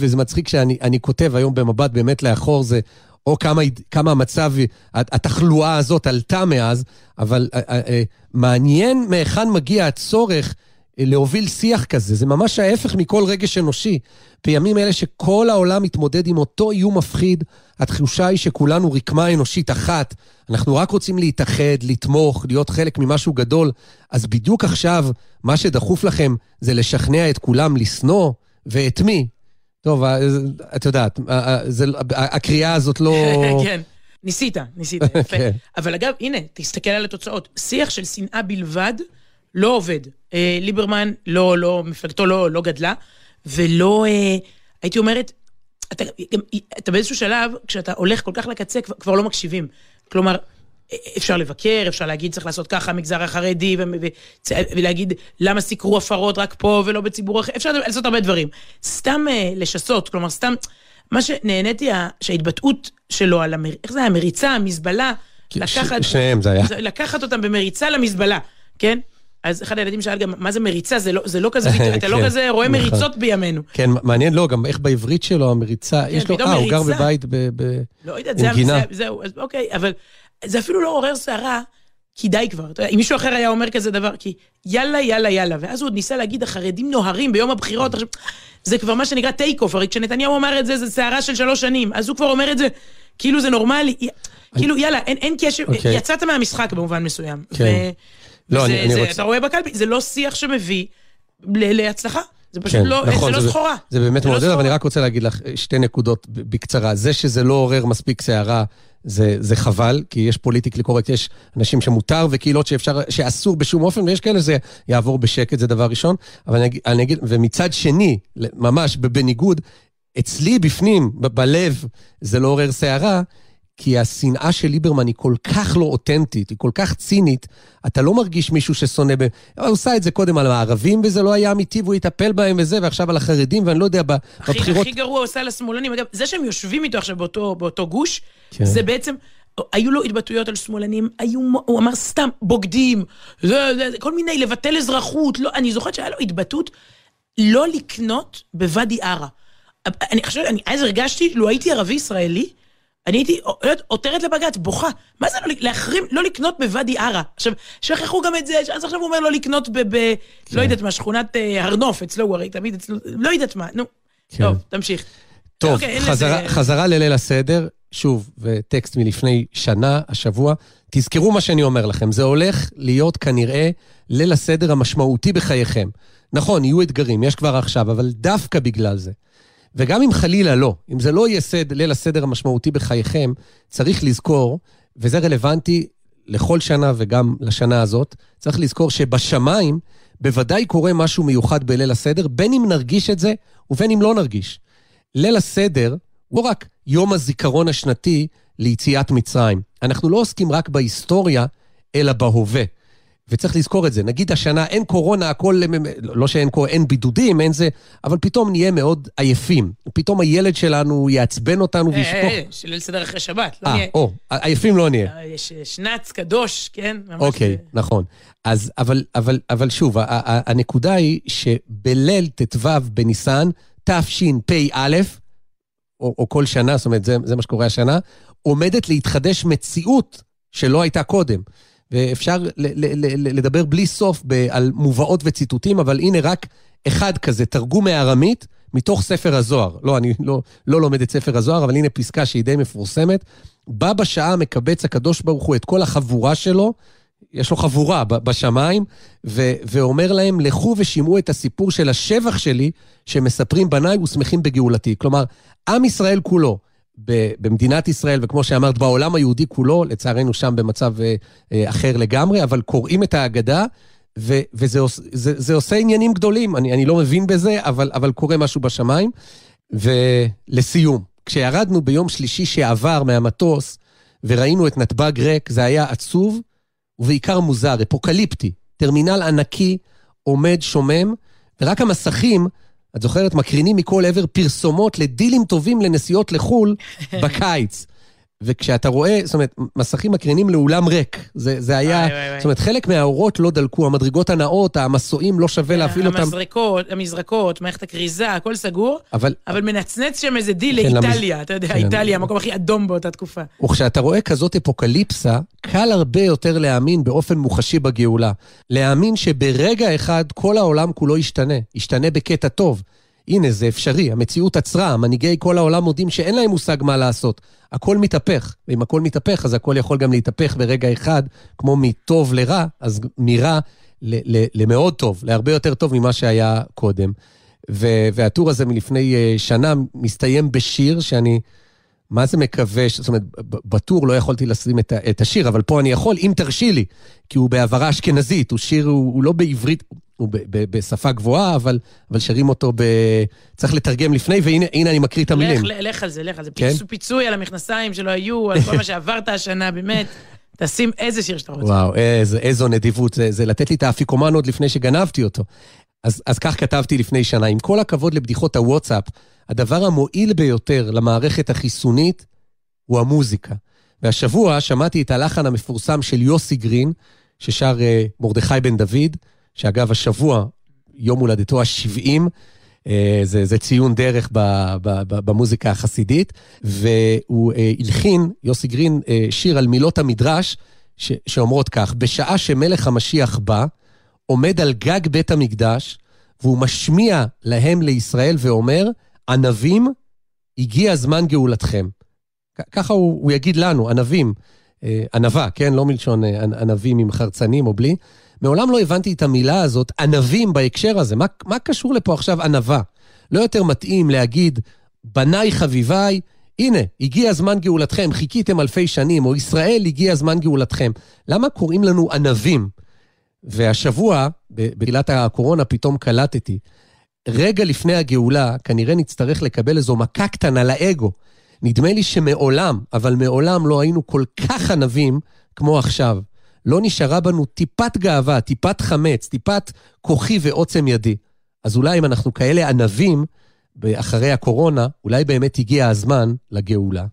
וזה מצחיק שאני כותב היום במבט באמת לאחור, זה או כמה, כמה המצב, התחלואה הזאת עלתה מאז, אבל אה, אה, אה, מעניין מהיכן מגיע הצורך להוביל שיח כזה. זה ממש ההפך מכל רגש אנושי. בימים אלה שכל העולם מתמודד עם אותו איום מפחיד, התחושה היא שכולנו רקמה אנושית אחת. אנחנו רק רוצים להתאחד, לתמוך, להיות חלק ממשהו גדול. אז בדיוק עכשיו, מה שדחוף לכם זה לשכנע את כולם לשנוא, ואת מי? טוב, אה, את יודעת, אה, אה, זה, הקריאה הזאת לא... כן. ניסית, ניסית, יפה. כן. אבל אגב, הנה, תסתכל על התוצאות. שיח של שנאה בלבד לא עובד. ליברמן, לא, לא, מפלגתו לא, לא גדלה. ולא, אה, הייתי אומרת, אתה, אתה באיזשהו שלב, כשאתה הולך כל כך לקצה, כבר, כבר לא מקשיבים. כלומר, אפשר לבקר, אפשר להגיד צריך לעשות ככה, המגזר החרדי, ו- ו- ולהגיד למה סיקרו הפרות רק פה ולא בציבור אחר, אפשר לעשות הרבה דברים. סתם uh, לשסות, כלומר, סתם, מה שנהניתי, שההתבטאות שלו על, המר... איך זה היה, מריצה, המזבלה, לקחת... שניהם זה היה. לקחת אותם במריצה למזבלה, כן? אז אחד הילדים שאל גם, מה זה מריצה? זה לא, זה לא כזה, אתה לא כן, כזה רואה נכון. מריצות בימינו. כן, מעניין, לא, גם איך בעברית שלו המריצה, כן, יש לו, אה, הוא גר בבית לא יודעת, זה, זהו, אז אוקיי, אבל זה אפילו לא עורר סערה, כי די כבר. אתה יודע, אם מישהו אחר היה אומר כזה דבר, כי יאללה, יאללה, יאללה, ואז הוא עוד ניסה להגיד, החרדים נוהרים ביום הבחירות, עכשיו, זה כבר מה שנקרא take off, הרי כשנתניהו אמר את זה, זה סערה של שלוש שנים, אז הוא כבר אומר את זה, כאילו זה נורמלי, כאילו, יאללה, אין קשר, אוקיי. יצאת מהמשחק במובן מסוים. כן. לא, אני, אני רוצה... אתה רואה בקלפי, זה לא שיח שמביא להצלחה. זה פשוט כן, לא, נכון, זה לא סחורה. זה באמת מעודד, לא אבל אני רק רוצה להגיד לך שתי נקודות בקצרה. זה שזה לא עורר מספיק סערה, זה, זה חבל, כי יש politically correct, יש אנשים שמותר וקהילות שאפשר, שאסור בשום אופן, ויש כאלה שזה יעבור בשקט, זה דבר ראשון. אבל אני, אני אגיד, ומצד שני, ממש בניגוד, אצלי בפנים, בלב, זה לא עורר סערה, כי השנאה של ליברמן היא כל כך לא אותנטית, היא כל כך צינית, אתה לא מרגיש מישהו ששונא ב... הוא עושה את זה קודם על הערבים, וזה לא היה אמיתי, והוא יטפל בהם וזה, ועכשיו על החרדים, ואני לא יודע, בבחירות... הכי גרוע הוא עושה על השמאלנים. אגב, זה שהם יושבים איתו עכשיו באותו, באותו גוש, כן. זה בעצם... היו לו התבטאויות על שמאלנים, היו, הוא אמר סתם בוגדים, זה, זה, כל מיני, לבטל אזרחות, לא, אני זוכרת שהיה לו התבטאות לא לקנות בוואדי עארה. אני חושבת, אני אז הרגשתי, לו הייתי ערבי ישראלי, אני הייתי עותרת לבג"ץ, בוכה. מה זה לא, להחרים, לא לקנות בוואדי עארה? עכשיו, שכחו גם את זה, אז עכשיו הוא אומר לא לקנות ב... ב לא כן. לא יודעת מה, שכונת אה, הר נוף, אצלו הוא הרי תמיד אצלו, לא יודעת מה, נו. כן. טוב, תמשיך. טוב, אוקיי, חזרה, לזה... חזרה לליל הסדר, שוב, וטקסט מלפני שנה, השבוע. תזכרו מה שאני אומר לכם, זה הולך להיות כנראה ליל הסדר המשמעותי בחייכם. נכון, יהיו אתגרים, יש כבר עכשיו, אבל דווקא בגלל זה. וגם אם חלילה לא, אם זה לא יהיה סד, ליל הסדר המשמעותי בחייכם, צריך לזכור, וזה רלוונטי לכל שנה וגם לשנה הזאת, צריך לזכור שבשמיים בוודאי קורה משהו מיוחד בליל הסדר, בין אם נרגיש את זה ובין אם לא נרגיש. ליל הסדר הוא רק יום הזיכרון השנתי ליציאת מצרים. אנחנו לא עוסקים רק בהיסטוריה, אלא בהווה. וצריך לזכור את זה. נגיד השנה אין קורונה, הכל, לא שאין אין בידודים, אין זה, אבל פתאום נהיה מאוד עייפים. פתאום הילד שלנו יעצבן אותנו אה, וישפוך. אה, של סדר אחרי שבת, לא אה, נהיה. או, עייפים לא נהיה. יש שנץ קדוש, כן? ממש- אוקיי, נכון. אז, אבל, אבל, אבל שוב, ה- ה- הנקודה היא שבליל ט"ו בניסן, תשפ"א, או, או כל שנה, זאת אומרת, זה, זה מה שקורה השנה, עומדת להתחדש מציאות שלא הייתה קודם. ואפשר לדבר בלי סוף על מובאות וציטוטים, אבל הנה רק אחד כזה, תרגום מארמית מתוך ספר הזוהר. לא, אני לא, לא לומד את ספר הזוהר, אבל הנה פסקה שהיא די מפורסמת. בה בשעה מקבץ הקדוש ברוך הוא את כל החבורה שלו, יש לו חבורה בשמיים, ו- ואומר להם, לכו ושמעו את הסיפור של השבח שלי, שמספרים בניי ושמחים בגאולתי. כלומר, עם ישראל כולו, במדינת ישראל, וכמו שאמרת, בעולם היהודי כולו, לצערנו שם במצב אה, אה, אחר לגמרי, אבל קוראים את ההגדה, ו- וזה זה, זה עושה עניינים גדולים. אני, אני לא מבין בזה, אבל, אבל קורה משהו בשמיים. ולסיום, כשירדנו ביום שלישי שעבר מהמטוס, וראינו את נתב"ג ריק, זה היה עצוב, ובעיקר מוזר, אפוקליפטי. טרמינל ענקי, עומד, שומם, ורק המסכים, את זוכרת, מקרינים מכל עבר פרסומות לדילים טובים לנסיעות לחו"ל בקיץ. וכשאתה רואה, זאת אומרת, מסכים מקרינים לאולם ריק. זה, זה היה, וואי, וואי. זאת אומרת, חלק מהאורות לא דלקו, המדרגות הנאות, המסועים, לא שווה להפעיל אותם. המזרקות, המזרקות, מערכת הכריזה, הכל סגור, אבל אבל מנצנץ שם איזה דיל כן, למז- לאיטליה, אתה יודע, כן. איטליה, המקום הכי אדום באותה תקופה. וכשאתה רואה כזאת אפוקליפסה, קל הרבה יותר להאמין באופן מוחשי בגאולה. להאמין שברגע אחד כל העולם כולו ישתנה, ישתנה בקטע טוב. הנה, זה אפשרי, המציאות עצרה, מנהיגי כל העולם מודים שאין להם מושג מה לעשות. הכל מתהפך, ואם הכל מתהפך, אז הכל יכול גם להתהפך ברגע אחד, כמו מטוב לרע, אז מרע ל- ל- למאוד טוב, להרבה יותר טוב ממה שהיה קודם. ו- והטור הזה מלפני אה, שנה מסתיים בשיר שאני מה זה מקווה, זאת אומרת, בטור לא יכולתי לשים את, את השיר, אבל פה אני יכול, אם תרשי לי, כי הוא בהעברה אשכנזית, הוא שיר, הוא, הוא לא בעברית, הוא ב, ב, בשפה גבוהה, אבל, אבל שרים אותו ב... צריך לתרגם לפני, והנה הנה אני מקריא את המילים. לך, לך על זה, לך על זה. כן? פיצוי, פיצוי על המכנסיים שלא היו, על כל מה שעברת השנה, באמת. תשים איזה שיר שאתה רוצה. וואו, איזו, איזו נדיבות, זה, זה לתת לי את האפיקומן עוד לפני שגנבתי אותו. אז, אז כך כתבתי לפני שנה, עם כל הכבוד לבדיחות הוואטסאפ, הדבר המועיל ביותר למערכת החיסונית הוא המוזיקה. והשבוע שמעתי את הלחן המפורסם של יוסי גרין, ששר uh, מרדכי בן דוד, שאגב, השבוע, יום הולדתו ה-70, uh, זה, זה ציון דרך ב, ב, ב, במוזיקה החסידית, והוא uh, הלחין, יוסי גרין, uh, שיר על מילות המדרש, ש, שאומרות כך, בשעה שמלך המשיח בא, עומד על גג בית המקדש, והוא משמיע להם לישראל ואומר, ענבים, הגיע זמן גאולתכם. ככה הוא, הוא יגיד לנו, ענבים, אה, ענווה, כן? לא מלשון אה, ענ- ענבים עם חרצנים או בלי. מעולם לא הבנתי את המילה הזאת, ענבים בהקשר הזה. מה, מה קשור לפה עכשיו ענווה? לא יותר מתאים להגיד, בניי חביביי, הנה, הגיע זמן גאולתכם, חיכיתם אלפי שנים, או ישראל, הגיע זמן גאולתכם. למה קוראים לנו ענבים? והשבוע, בתחילת הקורונה, פתאום קלטתי, רגע לפני הגאולה, כנראה נצטרך לקבל איזו מכה קטנה לאגו. נדמה לי שמעולם, אבל מעולם לא היינו כל כך ענבים כמו עכשיו. לא נשארה בנו טיפת גאווה, טיפת חמץ, טיפת כוחי ועוצם ידי. אז אולי אם אנחנו כאלה ענבים, אחרי הקורונה, אולי באמת הגיע הזמן לגאולה.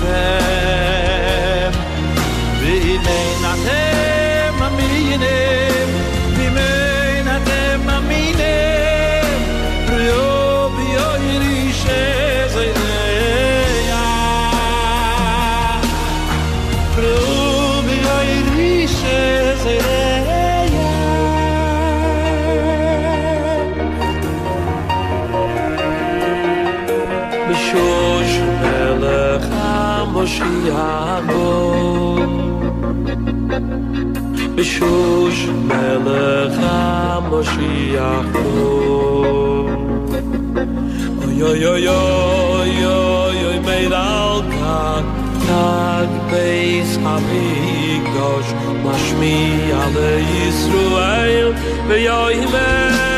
there. המושיע בו בשוש מלך המושיע בו אוי אוי אוי אוי אוי אוי מיד על כך תג בייס המקדוש משמיע לישראל ויוי מייל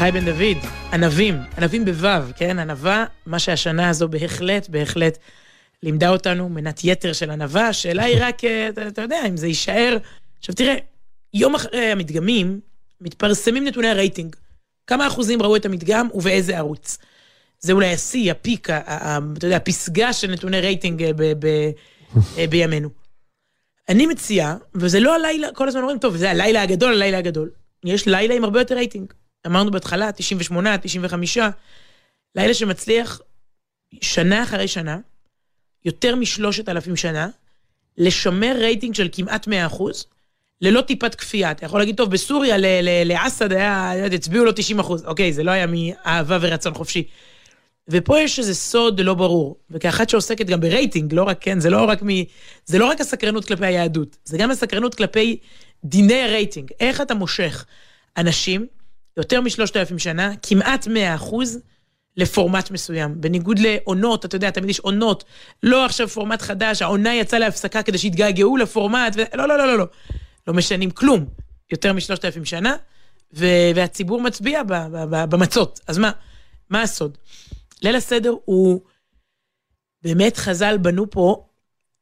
מרדכי בן דוד, ענבים, ענבים בוו, כן? ענווה, מה שהשנה הזו בהחלט, בהחלט לימדה אותנו, מנת יתר של ענווה, השאלה היא רק, אה, אתה, אתה יודע, אם זה יישאר... עכשיו תראה, יום אחרי המדגמים, מתפרסמים נתוני הרייטינג. כמה אחוזים ראו את המדגם ובאיזה ערוץ. זה אולי השיא, הפיק, אתה יודע, הפסגה של נתוני רייטינג אה, ב- ב- אה, בימינו. אני מציע, וזה לא הלילה, כל הזמן אומרים, טוב, זה הלילה הגדול, הלילה הגדול. יש לילה עם הרבה יותר רייטינג. אמרנו בהתחלה, 98, 95, לילה שמצליח שנה אחרי שנה, יותר משלושת אלפים שנה, לשמר רייטינג של כמעט 100 אחוז, ללא טיפת כפייה. אתה יכול להגיד, טוב, בסוריה לאסד היה, הצביעו לו 90 אחוז. אוקיי, זה לא היה מאהבה ורצון חופשי. ופה יש איזה סוד לא ברור, וכאחת שעוסקת גם ברייטינג, לא רק, כן, זה לא רק מ... זה לא רק הסקרנות כלפי היהדות, זה גם הסקרנות כלפי דיני הרייטינג. איך אתה מושך אנשים, יותר משלושת אלפים שנה, כמעט 100 אחוז, לפורמט מסוים. בניגוד לעונות, אתה יודע, תמיד יש עונות, לא עכשיו פורמט חדש, העונה יצאה להפסקה כדי שיתגעגעו לפורמט, ו... לא, לא, לא, לא, לא. לא משנים כלום. יותר משלושת אלפים שנה, ו... והציבור מצביע ב... ב... ב... במצות. אז מה, מה הסוד? ליל הסדר הוא, באמת חז"ל בנו פה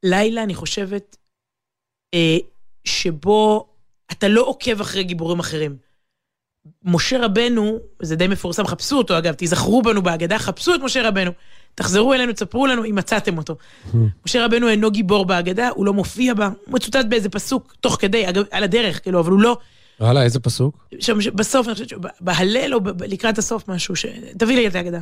לילה, אני חושבת, אה, שבו אתה לא עוקב אחרי גיבורים אחרים. משה רבנו, זה די מפורסם, חפשו אותו אגב, תיזכרו בנו בהגדה, חפשו את משה רבנו. תחזרו אלינו, תספרו לנו אם מצאתם אותו. משה רבנו אינו גיבור בהגדה, הוא לא מופיע בה, הוא מצוטט באיזה פסוק תוך כדי, אגב, על הדרך, כאילו, אבל הוא לא... וואלה, איזה פסוק? שם, בסוף, אני חושבת שבהלל או לקראת הסוף משהו, ש... תביא לי את ההגדה.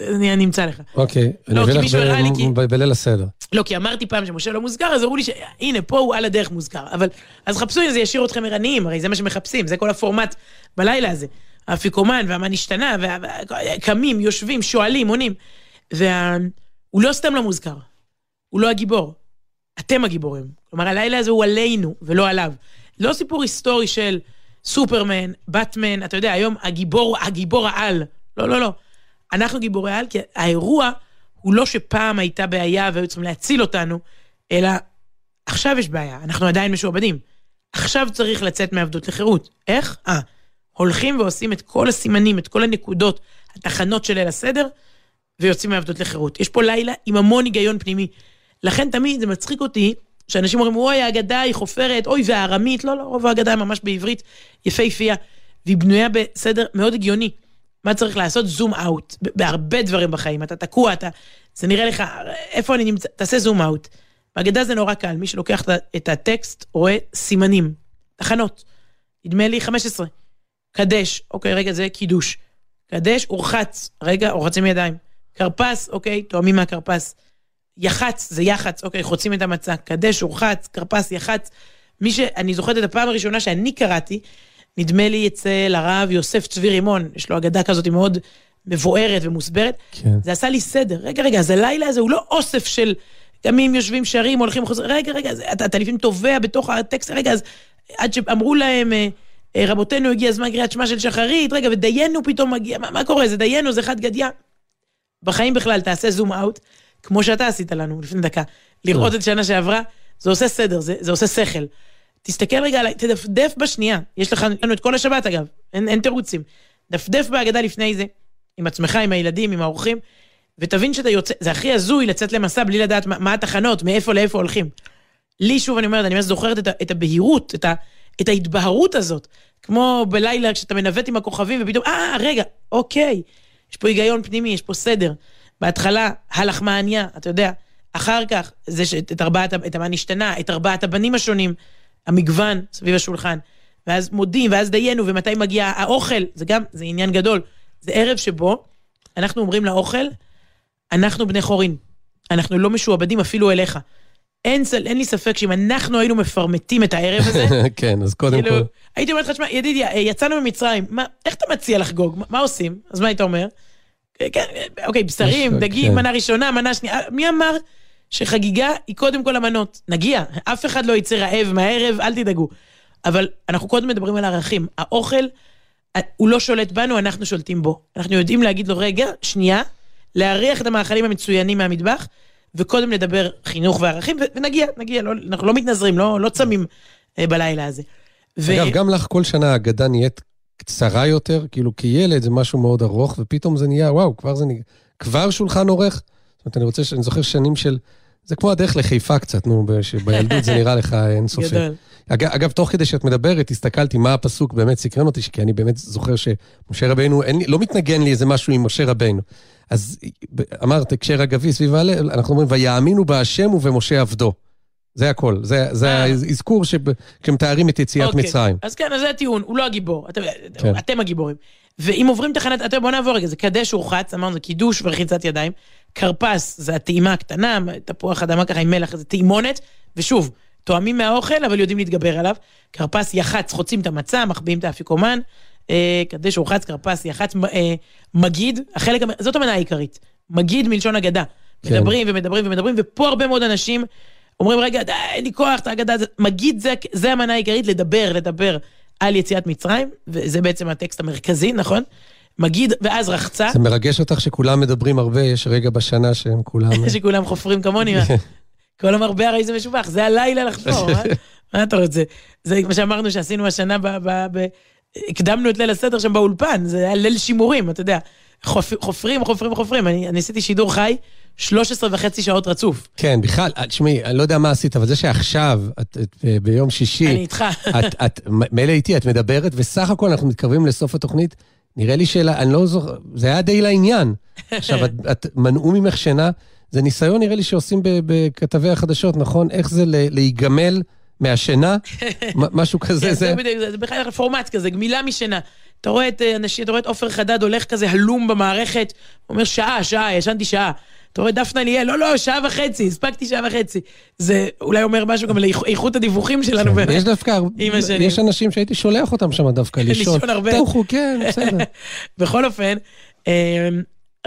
אני אמצא לך. אוקיי, אני לא, אביא לך בליל הסדר. לא, כי אמרתי פעם שמשה לא מוזכר, אז אמרו לי שהנה, פה הוא על הדרך מוזכר. אבל, אז חפשו אם זה ישאיר אתכם ערניים, הרי זה מה שמחפשים, זה כל הפורמט בלילה הזה. האפיקומן והמה נשתנה, וה- וה- קמים, יושבים, שואלים, עונים. והוא לא סתם לא מוזכר, הוא לא הגיבור. אתם הגיבורים. כלומר, הלילה הזה הוא עלינו, ולא עליו. לא סיפור היסטורי של סופרמן, באטמן, אתה יודע, היום הגיבור, הגיבור העל. לא, לא, לא. אנחנו גיבורי על, כי האירוע הוא לא שפעם הייתה בעיה והיו צריכים להציל אותנו, אלא עכשיו יש בעיה, אנחנו עדיין משועבדים. עכשיו צריך לצאת מעבדות לחירות. איך? אה, הולכים ועושים את כל הסימנים, את כל הנקודות, התחנות של ליל הסדר, ויוצאים מעבדות לחירות. יש פה לילה עם המון היגיון פנימי. לכן תמיד זה מצחיק אותי, שאנשים אומרים, אוי, ההגדה היא חופרת, אוי, והארמית. לא, לא, רוב ההגדה היא ממש בעברית יפהפייה, והיא בנויה בסדר מאוד הגיוני. מה צריך לעשות? זום אאוט. בהרבה דברים בחיים. אתה תקוע, אתה... זה נראה לך, איפה אני נמצא? תעשה זום אאוט. בהגדה זה נורא קל, מי שלוקח את הטקסט רואה סימנים, תחנות. נדמה לי 15. קדש, אוקיי, רגע, זה קידוש. קדש, אורחץ, רגע, אורחצים ידיים. כרפס, אוקיי, תואמים מהכרפס. יח"צ, זה יח"צ, אוקיי, חוצים את המצע. קדש, אורחץ, כרפס, יח"צ. מי שאני זוכרת את הפעם הראשונה שאני קראתי, נדמה לי אצל הרב יוסף צבי רימון, יש לו אגדה כזאת מאוד מבוארת ומוסברת. כן. זה עשה לי סדר. רגע, רגע, אז הלילה הזה הוא לא אוסף של קמים, יושבים, שרים, הולכים, חוזרים. רגע, רגע, אתה, אתה לפעמים טובע בתוך הטקסט, רגע, אז עד שאמרו להם, אה, רבותינו, הגיע הזמן קריאת שמע של שחרית, רגע, ודיינו פתאום מגיע, מה, מה קורה? זה דיינו, זה חד גדיא. בחיים בכלל, תעשה זום אאוט, כמו שאתה עשית לנו לפני דקה. לראות את שנה שעברה, זה עושה סדר, זה, זה עושה שכל. תסתכל רגע תדפדף בשנייה. יש לך לנו את כל השבת אגב, אין, אין תירוצים. דפדף בהגדה לפני זה, עם עצמך, עם הילדים, עם האורחים, ותבין שאתה יוצא, זה הכי הזוי לצאת למסע בלי לדעת מה, מה התחנות, מאיפה לאיפה הולכים. לי, שוב, אני אומרת, אני ממש זוכרת את, ה- את הבהירות, את, ה, את ההתבהרות הזאת. כמו בלילה כשאתה מנווט עם הכוכבים, ופתאום, אה, רגע, אוקיי, יש פה היגיון פנימי, יש פה סדר. בהתחלה, הלחמניה, אתה יודע, אחר כך, זה שאת את ארבעת, את המה נשתנה, את ארבעת הבנים השונים, המגוון סביב השולחן, ואז מודים, ואז דיינו, ומתי מגיע האוכל, זה גם, זה עניין גדול. זה ערב שבו אנחנו אומרים לאוכל, אנחנו בני חורין. אנחנו לא משועבדים אפילו אליך. אין, אין לי ספק שאם אנחנו היינו מפרמטים את הערב הזה, כן, אז קודם כאילו, כל... הייתי אומרת לך, שמע, ידידיה, אה, יצאנו ממצרים, מה, איך אתה מציע לחגוג? מה, מה עושים? אז מה היית אומר? אה, כן, אה, אוקיי, בשרים, דגים, כן. מנה ראשונה, מנה שנייה. מי אמר שחגיגה היא קודם כל המנות? נגיע, אף אחד לא יצא רעב מהערב, אל תדאגו. אבל אנחנו קודם מדברים על ערכים. האוכל, הוא לא שולט בנו, אנחנו שולטים בו. אנחנו יודעים להגיד לו, רגע, שנייה, להריח את המאכלים המצוינים מהמטבח, וקודם לדבר חינוך וערכים, ונגיע, נגיע, לא, אנחנו לא מתנזרים, לא, לא צמים אה, בלילה הזה. ו- אגב, גם לך כל שנה האגדה נהיית קצרה יותר, כאילו כילד זה משהו מאוד ארוך, ופתאום זה נהיה, וואו, כבר זה נהיה, כבר שולחן עורך? זאת אומרת, אני רוצה, אני זוכר שנים של, זה כמו הדרך לחיפה קצת, נו, שבילדות זה נראה לך אינסופי. גדול. אגב, אגב, תוך כדי שאת מדברת, הסתכלתי מה הפסוק באמת סקרן אותי, כי אני באמת זוכר שמשה רבנו, אין לי, לא מתנגן לי איזה משהו עם משה רבנו. אז אמרת, הקשר אגבי סביב ההלל, אנחנו אומרים, ויאמינו בהשם ובמשה עבדו. זה הכל, זה, זה אה. האזכור שמתארים את יציאת אוקיי. מצרים. אז כן, אז זה הטיעון, הוא לא הגיבור, אתם, כן. אתם הגיבורים. ואם עוברים תחנת, אתם, בוא נעבור רגע, זה קדש ורחץ, אמרנו, זה קידוש ורחיצת ידיים. כרפס זה הטעימה הקטנה, תפוח אדמה ככה עם מלח, זה טעימונת, ושוב, תואמים מהאוכל, אבל יודעים להתגבר עליו. כרפס יח"צ, חוצים את המצה, מחביאים את האפיקומן. אה, קדש ורחץ, כרפס, יח"צ, אה, מגיד, החלק, זאת המנה העיקרית. מגיד מלשון אגדה. כן. מדברים ומדברים ומדברים, ופה הרבה מאוד אנשים אומרים, רגע, די, אין לי כוח, את האגדה הזאת. מגיד זה, זה המנה העיקרית, לדבר, לדבר על יציאת מצרים, וזה בעצם הטקסט המרכזי, נכון? מגיד, ואז רחצה, זה מרגש אותך שכולם מדברים הרבה, יש רגע בשנה שהם כולם... שכולם חופרים כמוני? כל המרבה הרי זה משובח, זה הלילה לחפור, מה? מה אתה רוצה? זה מה שאמרנו שעשינו השנה, ב, ב, ב, הקדמנו את ליל הסדר שם באולפן, זה היה ליל שימורים, אתה יודע. חופ, חופרים, חופרים, חופרים. אני, אני עשיתי שידור חי 13 וחצי שעות רצוף. כן, בכלל, את- תשמעי, אני לא יודע מה עשית, אבל זה שעכשיו, את, את, אה, ביום שישי, אני איתך. את, את, מילא איתי, את מדברת, וסך הכל אנחנו מתקרבים לסוף התוכנית, נראה לי שאלה, אני לא זוכר, זה היה די לעניין. עכשיו, את, את מנעו ממך שינה, זה ניסיון נראה לי שעושים בכתבי החדשות, נכון? איך זה להיגמל מהשינה? משהו כזה, כן, זה... זה בכלל פורמט כזה, גמילה משינה. אתה רואה את אה, אנשים, אתה רואה את עופר חדד הולך כזה הלום במערכת, אומר שעה, שעה, ישנתי שעה. אתה רואה דפנה ליאל, לא, לא, שעה וחצי, הספקתי שעה וחצי. זה אולי אומר משהו גם על איכות הדיווחים שלנו. כן, יש דווקא, יש אנשים שהייתי שולח אותם שם דווקא לישון. לישון הרבה. תוכו, כן, בסדר. בכל אופן, אמ,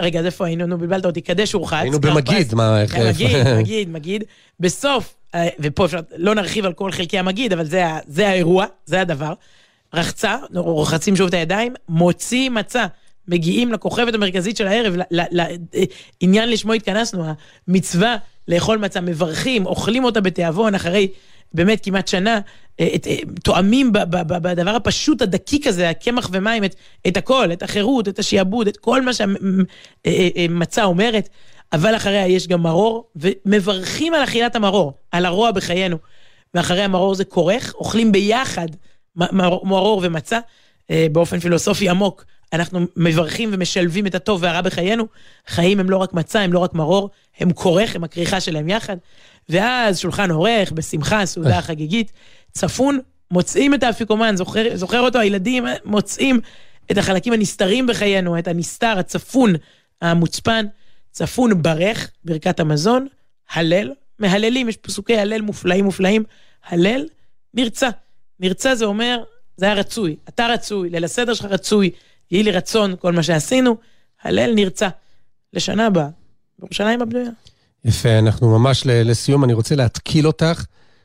רגע, אז איפה היינו? נו, בלבלת אותי, קדש ורחץ. היינו במגיד, מה, איך... כן, מגיד, מגיד, מגיד. בסוף, אה, ופה אפשר, לא נרחיב על כל חלקי המגיד, אבל זה האירוע, זה הדבר. רחצה, רוחצים שוב את הידיים, מוציא מצה. מגיעים לכוכבת המרכזית של הערב, לעניין לשמו התכנסנו, המצווה לאכול מצה, מברכים, אוכלים אותה בתיאבון אחרי באמת כמעט שנה, אה, אה, תואמים בדבר הפשוט, הדקיק הזה, הקמח ומים, את, את הכל, את החירות, את השיעבוד, את כל מה שהמצה אומרת, אבל אחריה יש גם מרור, ומברכים על אכילת המרור, על הרוע בחיינו. ואחרי המרור זה כורך, אוכלים ביחד מרור ומצה, אה, באופן פילוסופי עמוק. אנחנו מברכים ומשלבים את הטוב והרע בחיינו. חיים הם לא רק מצה, הם לא רק מרור, הם כורך, הם הכריכה שלהם יחד. ואז שולחן עורך, בשמחה, סעודה חגיגית, צפון, מוצאים את האפיקומן, זוכר, זוכר אותו, הילדים מוצאים את החלקים הנסתרים בחיינו, את הנסתר, הצפון, המוצפן, צפון ברך, ברכת המזון, הלל, מהללים, יש פסוקי הלל מופלאים מופלאים, הלל, נרצה. נרצה זה אומר, זה היה רצוי, אתה רצוי, ליל הסדר שלך רצוי, יהי לי רצון כל מה שעשינו, הלל נרצה. לשנה הבאה, בירושלים הבנויה. יפה, אנחנו ממש לסיום, אני רוצה להתקיל אותך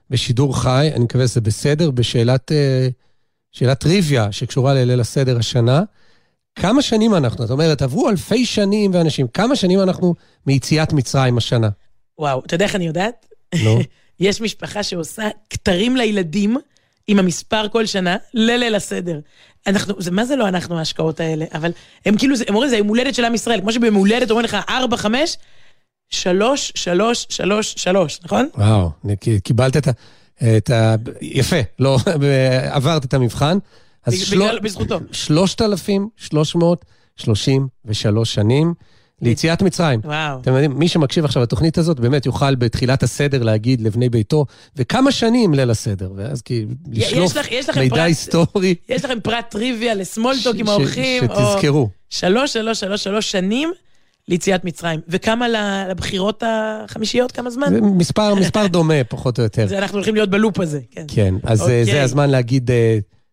בשידור חי, אני מקווה שזה בסדר, בשאלת אה, שאלת טריוויה שקשורה לליל הסדר השנה. כמה שנים אנחנו? זאת אומרת, עברו אלפי שנים ואנשים, כמה שנים אנחנו מיציאת מצרים השנה? וואו, אתה יודע איך אני יודעת? נו. יש משפחה שעושה כתרים לילדים עם המספר כל שנה לליל הסדר. אנחנו, זה, מה זה לא אנחנו ההשקעות האלה? אבל הם כאילו, הם אומרים, זה יום הולדת של עם ישראל. כמו שבמולדת הולדת אומרים לך ארבע, חמש, שלוש, שלוש, שלוש, שלוש, נכון? וואו, קיבלת את ה... את ה... יפה, לא, עברת את המבחן. אז בגלל, של... בזכותו. 3,333 שנים. ליציאת מצרים. וואו. אתם יודעים, מי שמקשיב עכשיו לתוכנית הזאת, באמת יוכל בתחילת הסדר להגיד לבני ביתו, וכמה שנים ליל הסדר, ואז כי לשלוף מידע פרט, היסטורי. יש לכם פרט טריוויה לסמולטוק עם האורחים. שתזכרו. שלוש, שלוש, שלוש, שלוש שנים ליציאת מצרים. וכמה לבחירות החמישיות, כמה זמן? זה מספר, מספר דומה, פחות או יותר. זה אנחנו הולכים להיות בלופ הזה, כן. כן, אז אוקיי. זה הזמן להגיד...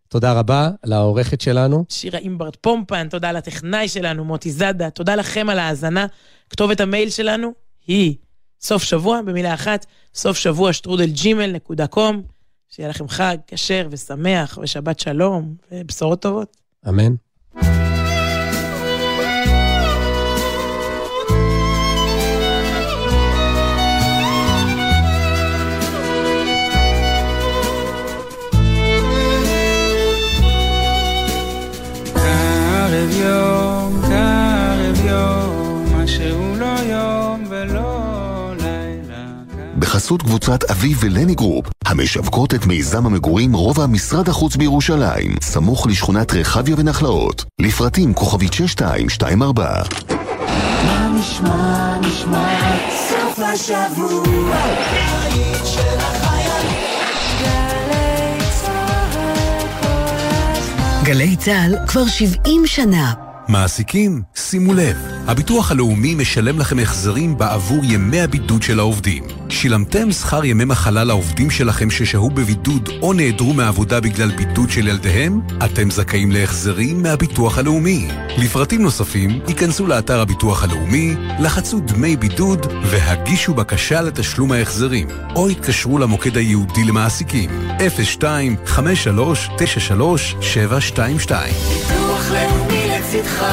תודה רבה לעורכת שלנו. שירה אימברט פומפן, תודה לטכנאי שלנו, מוטי זאדה, תודה לכם על ההאזנה. כתובת המייל שלנו היא סוף שבוע, במילה אחת, סוף שבוע שטרודל ג'ימל נקודה קום. שיהיה לכם חג כשר ושמח ושבת שלום ובשורות טובות. אמן. בחסות קבוצת אביב ולני Group, המשווקות את מיזם המגורים רובע משרד החוץ בירושלים, סמוך לשכונת רחביה ונחלאות. לפרטים כוכבית 6224. מה נשמע, נשמע, סוף השבוע, של החיילים. גלי צה"ל כבר 70 שנה. מעסיקים, שימו לב, הביטוח הלאומי משלם לכם החזרים בעבור ימי הבידוד של העובדים. שילמתם שכר ימי מחלה לעובדים שלכם ששהו בבידוד או נעדרו מהעבודה בגלל בידוד של ילדיהם? אתם זכאים להחזרים מהביטוח הלאומי. לפרטים נוספים, ייכנסו לאתר הביטוח הלאומי, לחצו דמי בידוד והגישו בקשה לתשלום ההחזרים, או התקשרו למוקד הייעודי למעסיקים 02 53 93 722 לצדך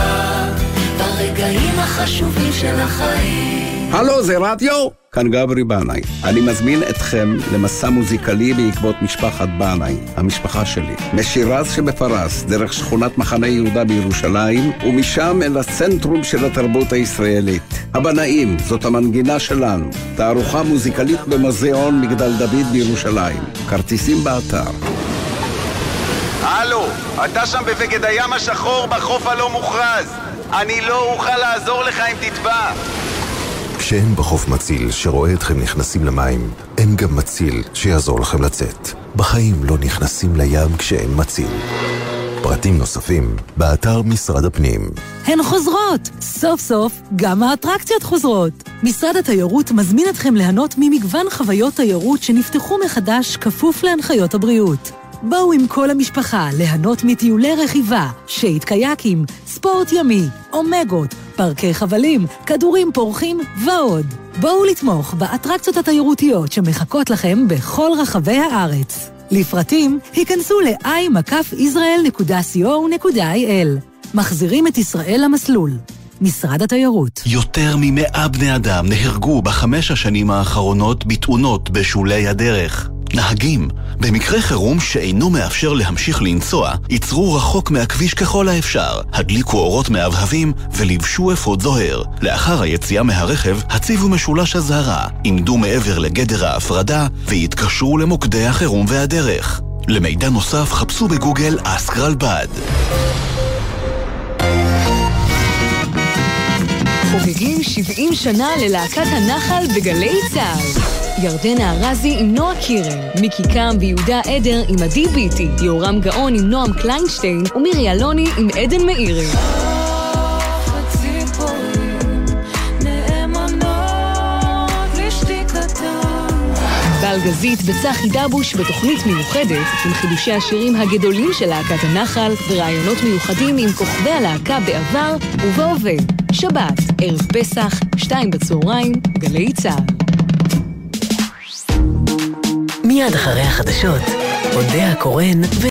ברגעים החשובים של החיים. הלו, זה רדיו? כאן גברי בנאי. אני מזמין אתכם למסע מוזיקלי בעקבות משפחת בנאי, המשפחה שלי. משירז שבפרס, דרך שכונת מחנה יהודה בירושלים, ומשם אל הצנטרום של התרבות הישראלית. הבנאים, זאת המנגינה שלנו. תערוכה מוזיקלית במוזיאון מגדל דוד בירושלים. כרטיסים באתר. הלו, אתה שם בבגד הים השחור בחוף הלא מוכרז. אני לא אוכל לעזור לך אם תטבע. כשאין בחוף מציל שרואה אתכם נכנסים למים, אין גם מציל שיעזור לכם לצאת. בחיים לא נכנסים לים כשאין מציל. פרטים נוספים, באתר משרד הפנים. הן חוזרות! סוף סוף, גם האטרקציות חוזרות. משרד התיירות מזמין אתכם ליהנות ממגוון חוויות תיירות שנפתחו מחדש כפוף להנחיות הבריאות. בואו עם כל המשפחה ליהנות מטיולי רכיבה, שייט קייקים, ספורט ימי, אומגות, פארקי חבלים, כדורים פורחים ועוד. בואו לתמוך באטרקציות התיירותיות שמחכות לכם בכל רחבי הארץ. לפרטים, היכנסו ל-i-israel.co.il. מחזירים את ישראל למסלול. משרד התיירות. יותר ממאה בני אדם נהרגו בחמש השנים האחרונות בתאונות בשולי הדרך. נהגים, במקרה חירום שאינו מאפשר להמשיך לנסוע, ייצרו רחוק מהכביש ככל האפשר, הדליקו אורות מהבהבים ולבשו אפוד זוהר. לאחר היציאה מהרכב, הציבו משולש אזהרה, עמדו מעבר לגדר ההפרדה והתקשרו למוקדי החירום והדרך. למידע נוסף חפשו בגוגל אסק חוגגים 70 שנה ללהקת הנחל בגלי צה"ל. ירדנה ארזי עם נועה קירל, מיקי קם ויהודה עדר עם עדי ביטי, יורם גאון עם נועם קליינשטיין ומירי אלוני עם עדן מאירי. ענבל גזית וצחי דבוש בתוכנית מיוחדת עם חידושי השירים הגדולים של להקת הנחל ורעיונות מיוחדים עם כוכבי הלהקה בעבר ובהווה. שבת, ערב פסח, שתיים בצהריים, גלי צה"ל. מיד אחרי החדשות, אודה הקורן ו...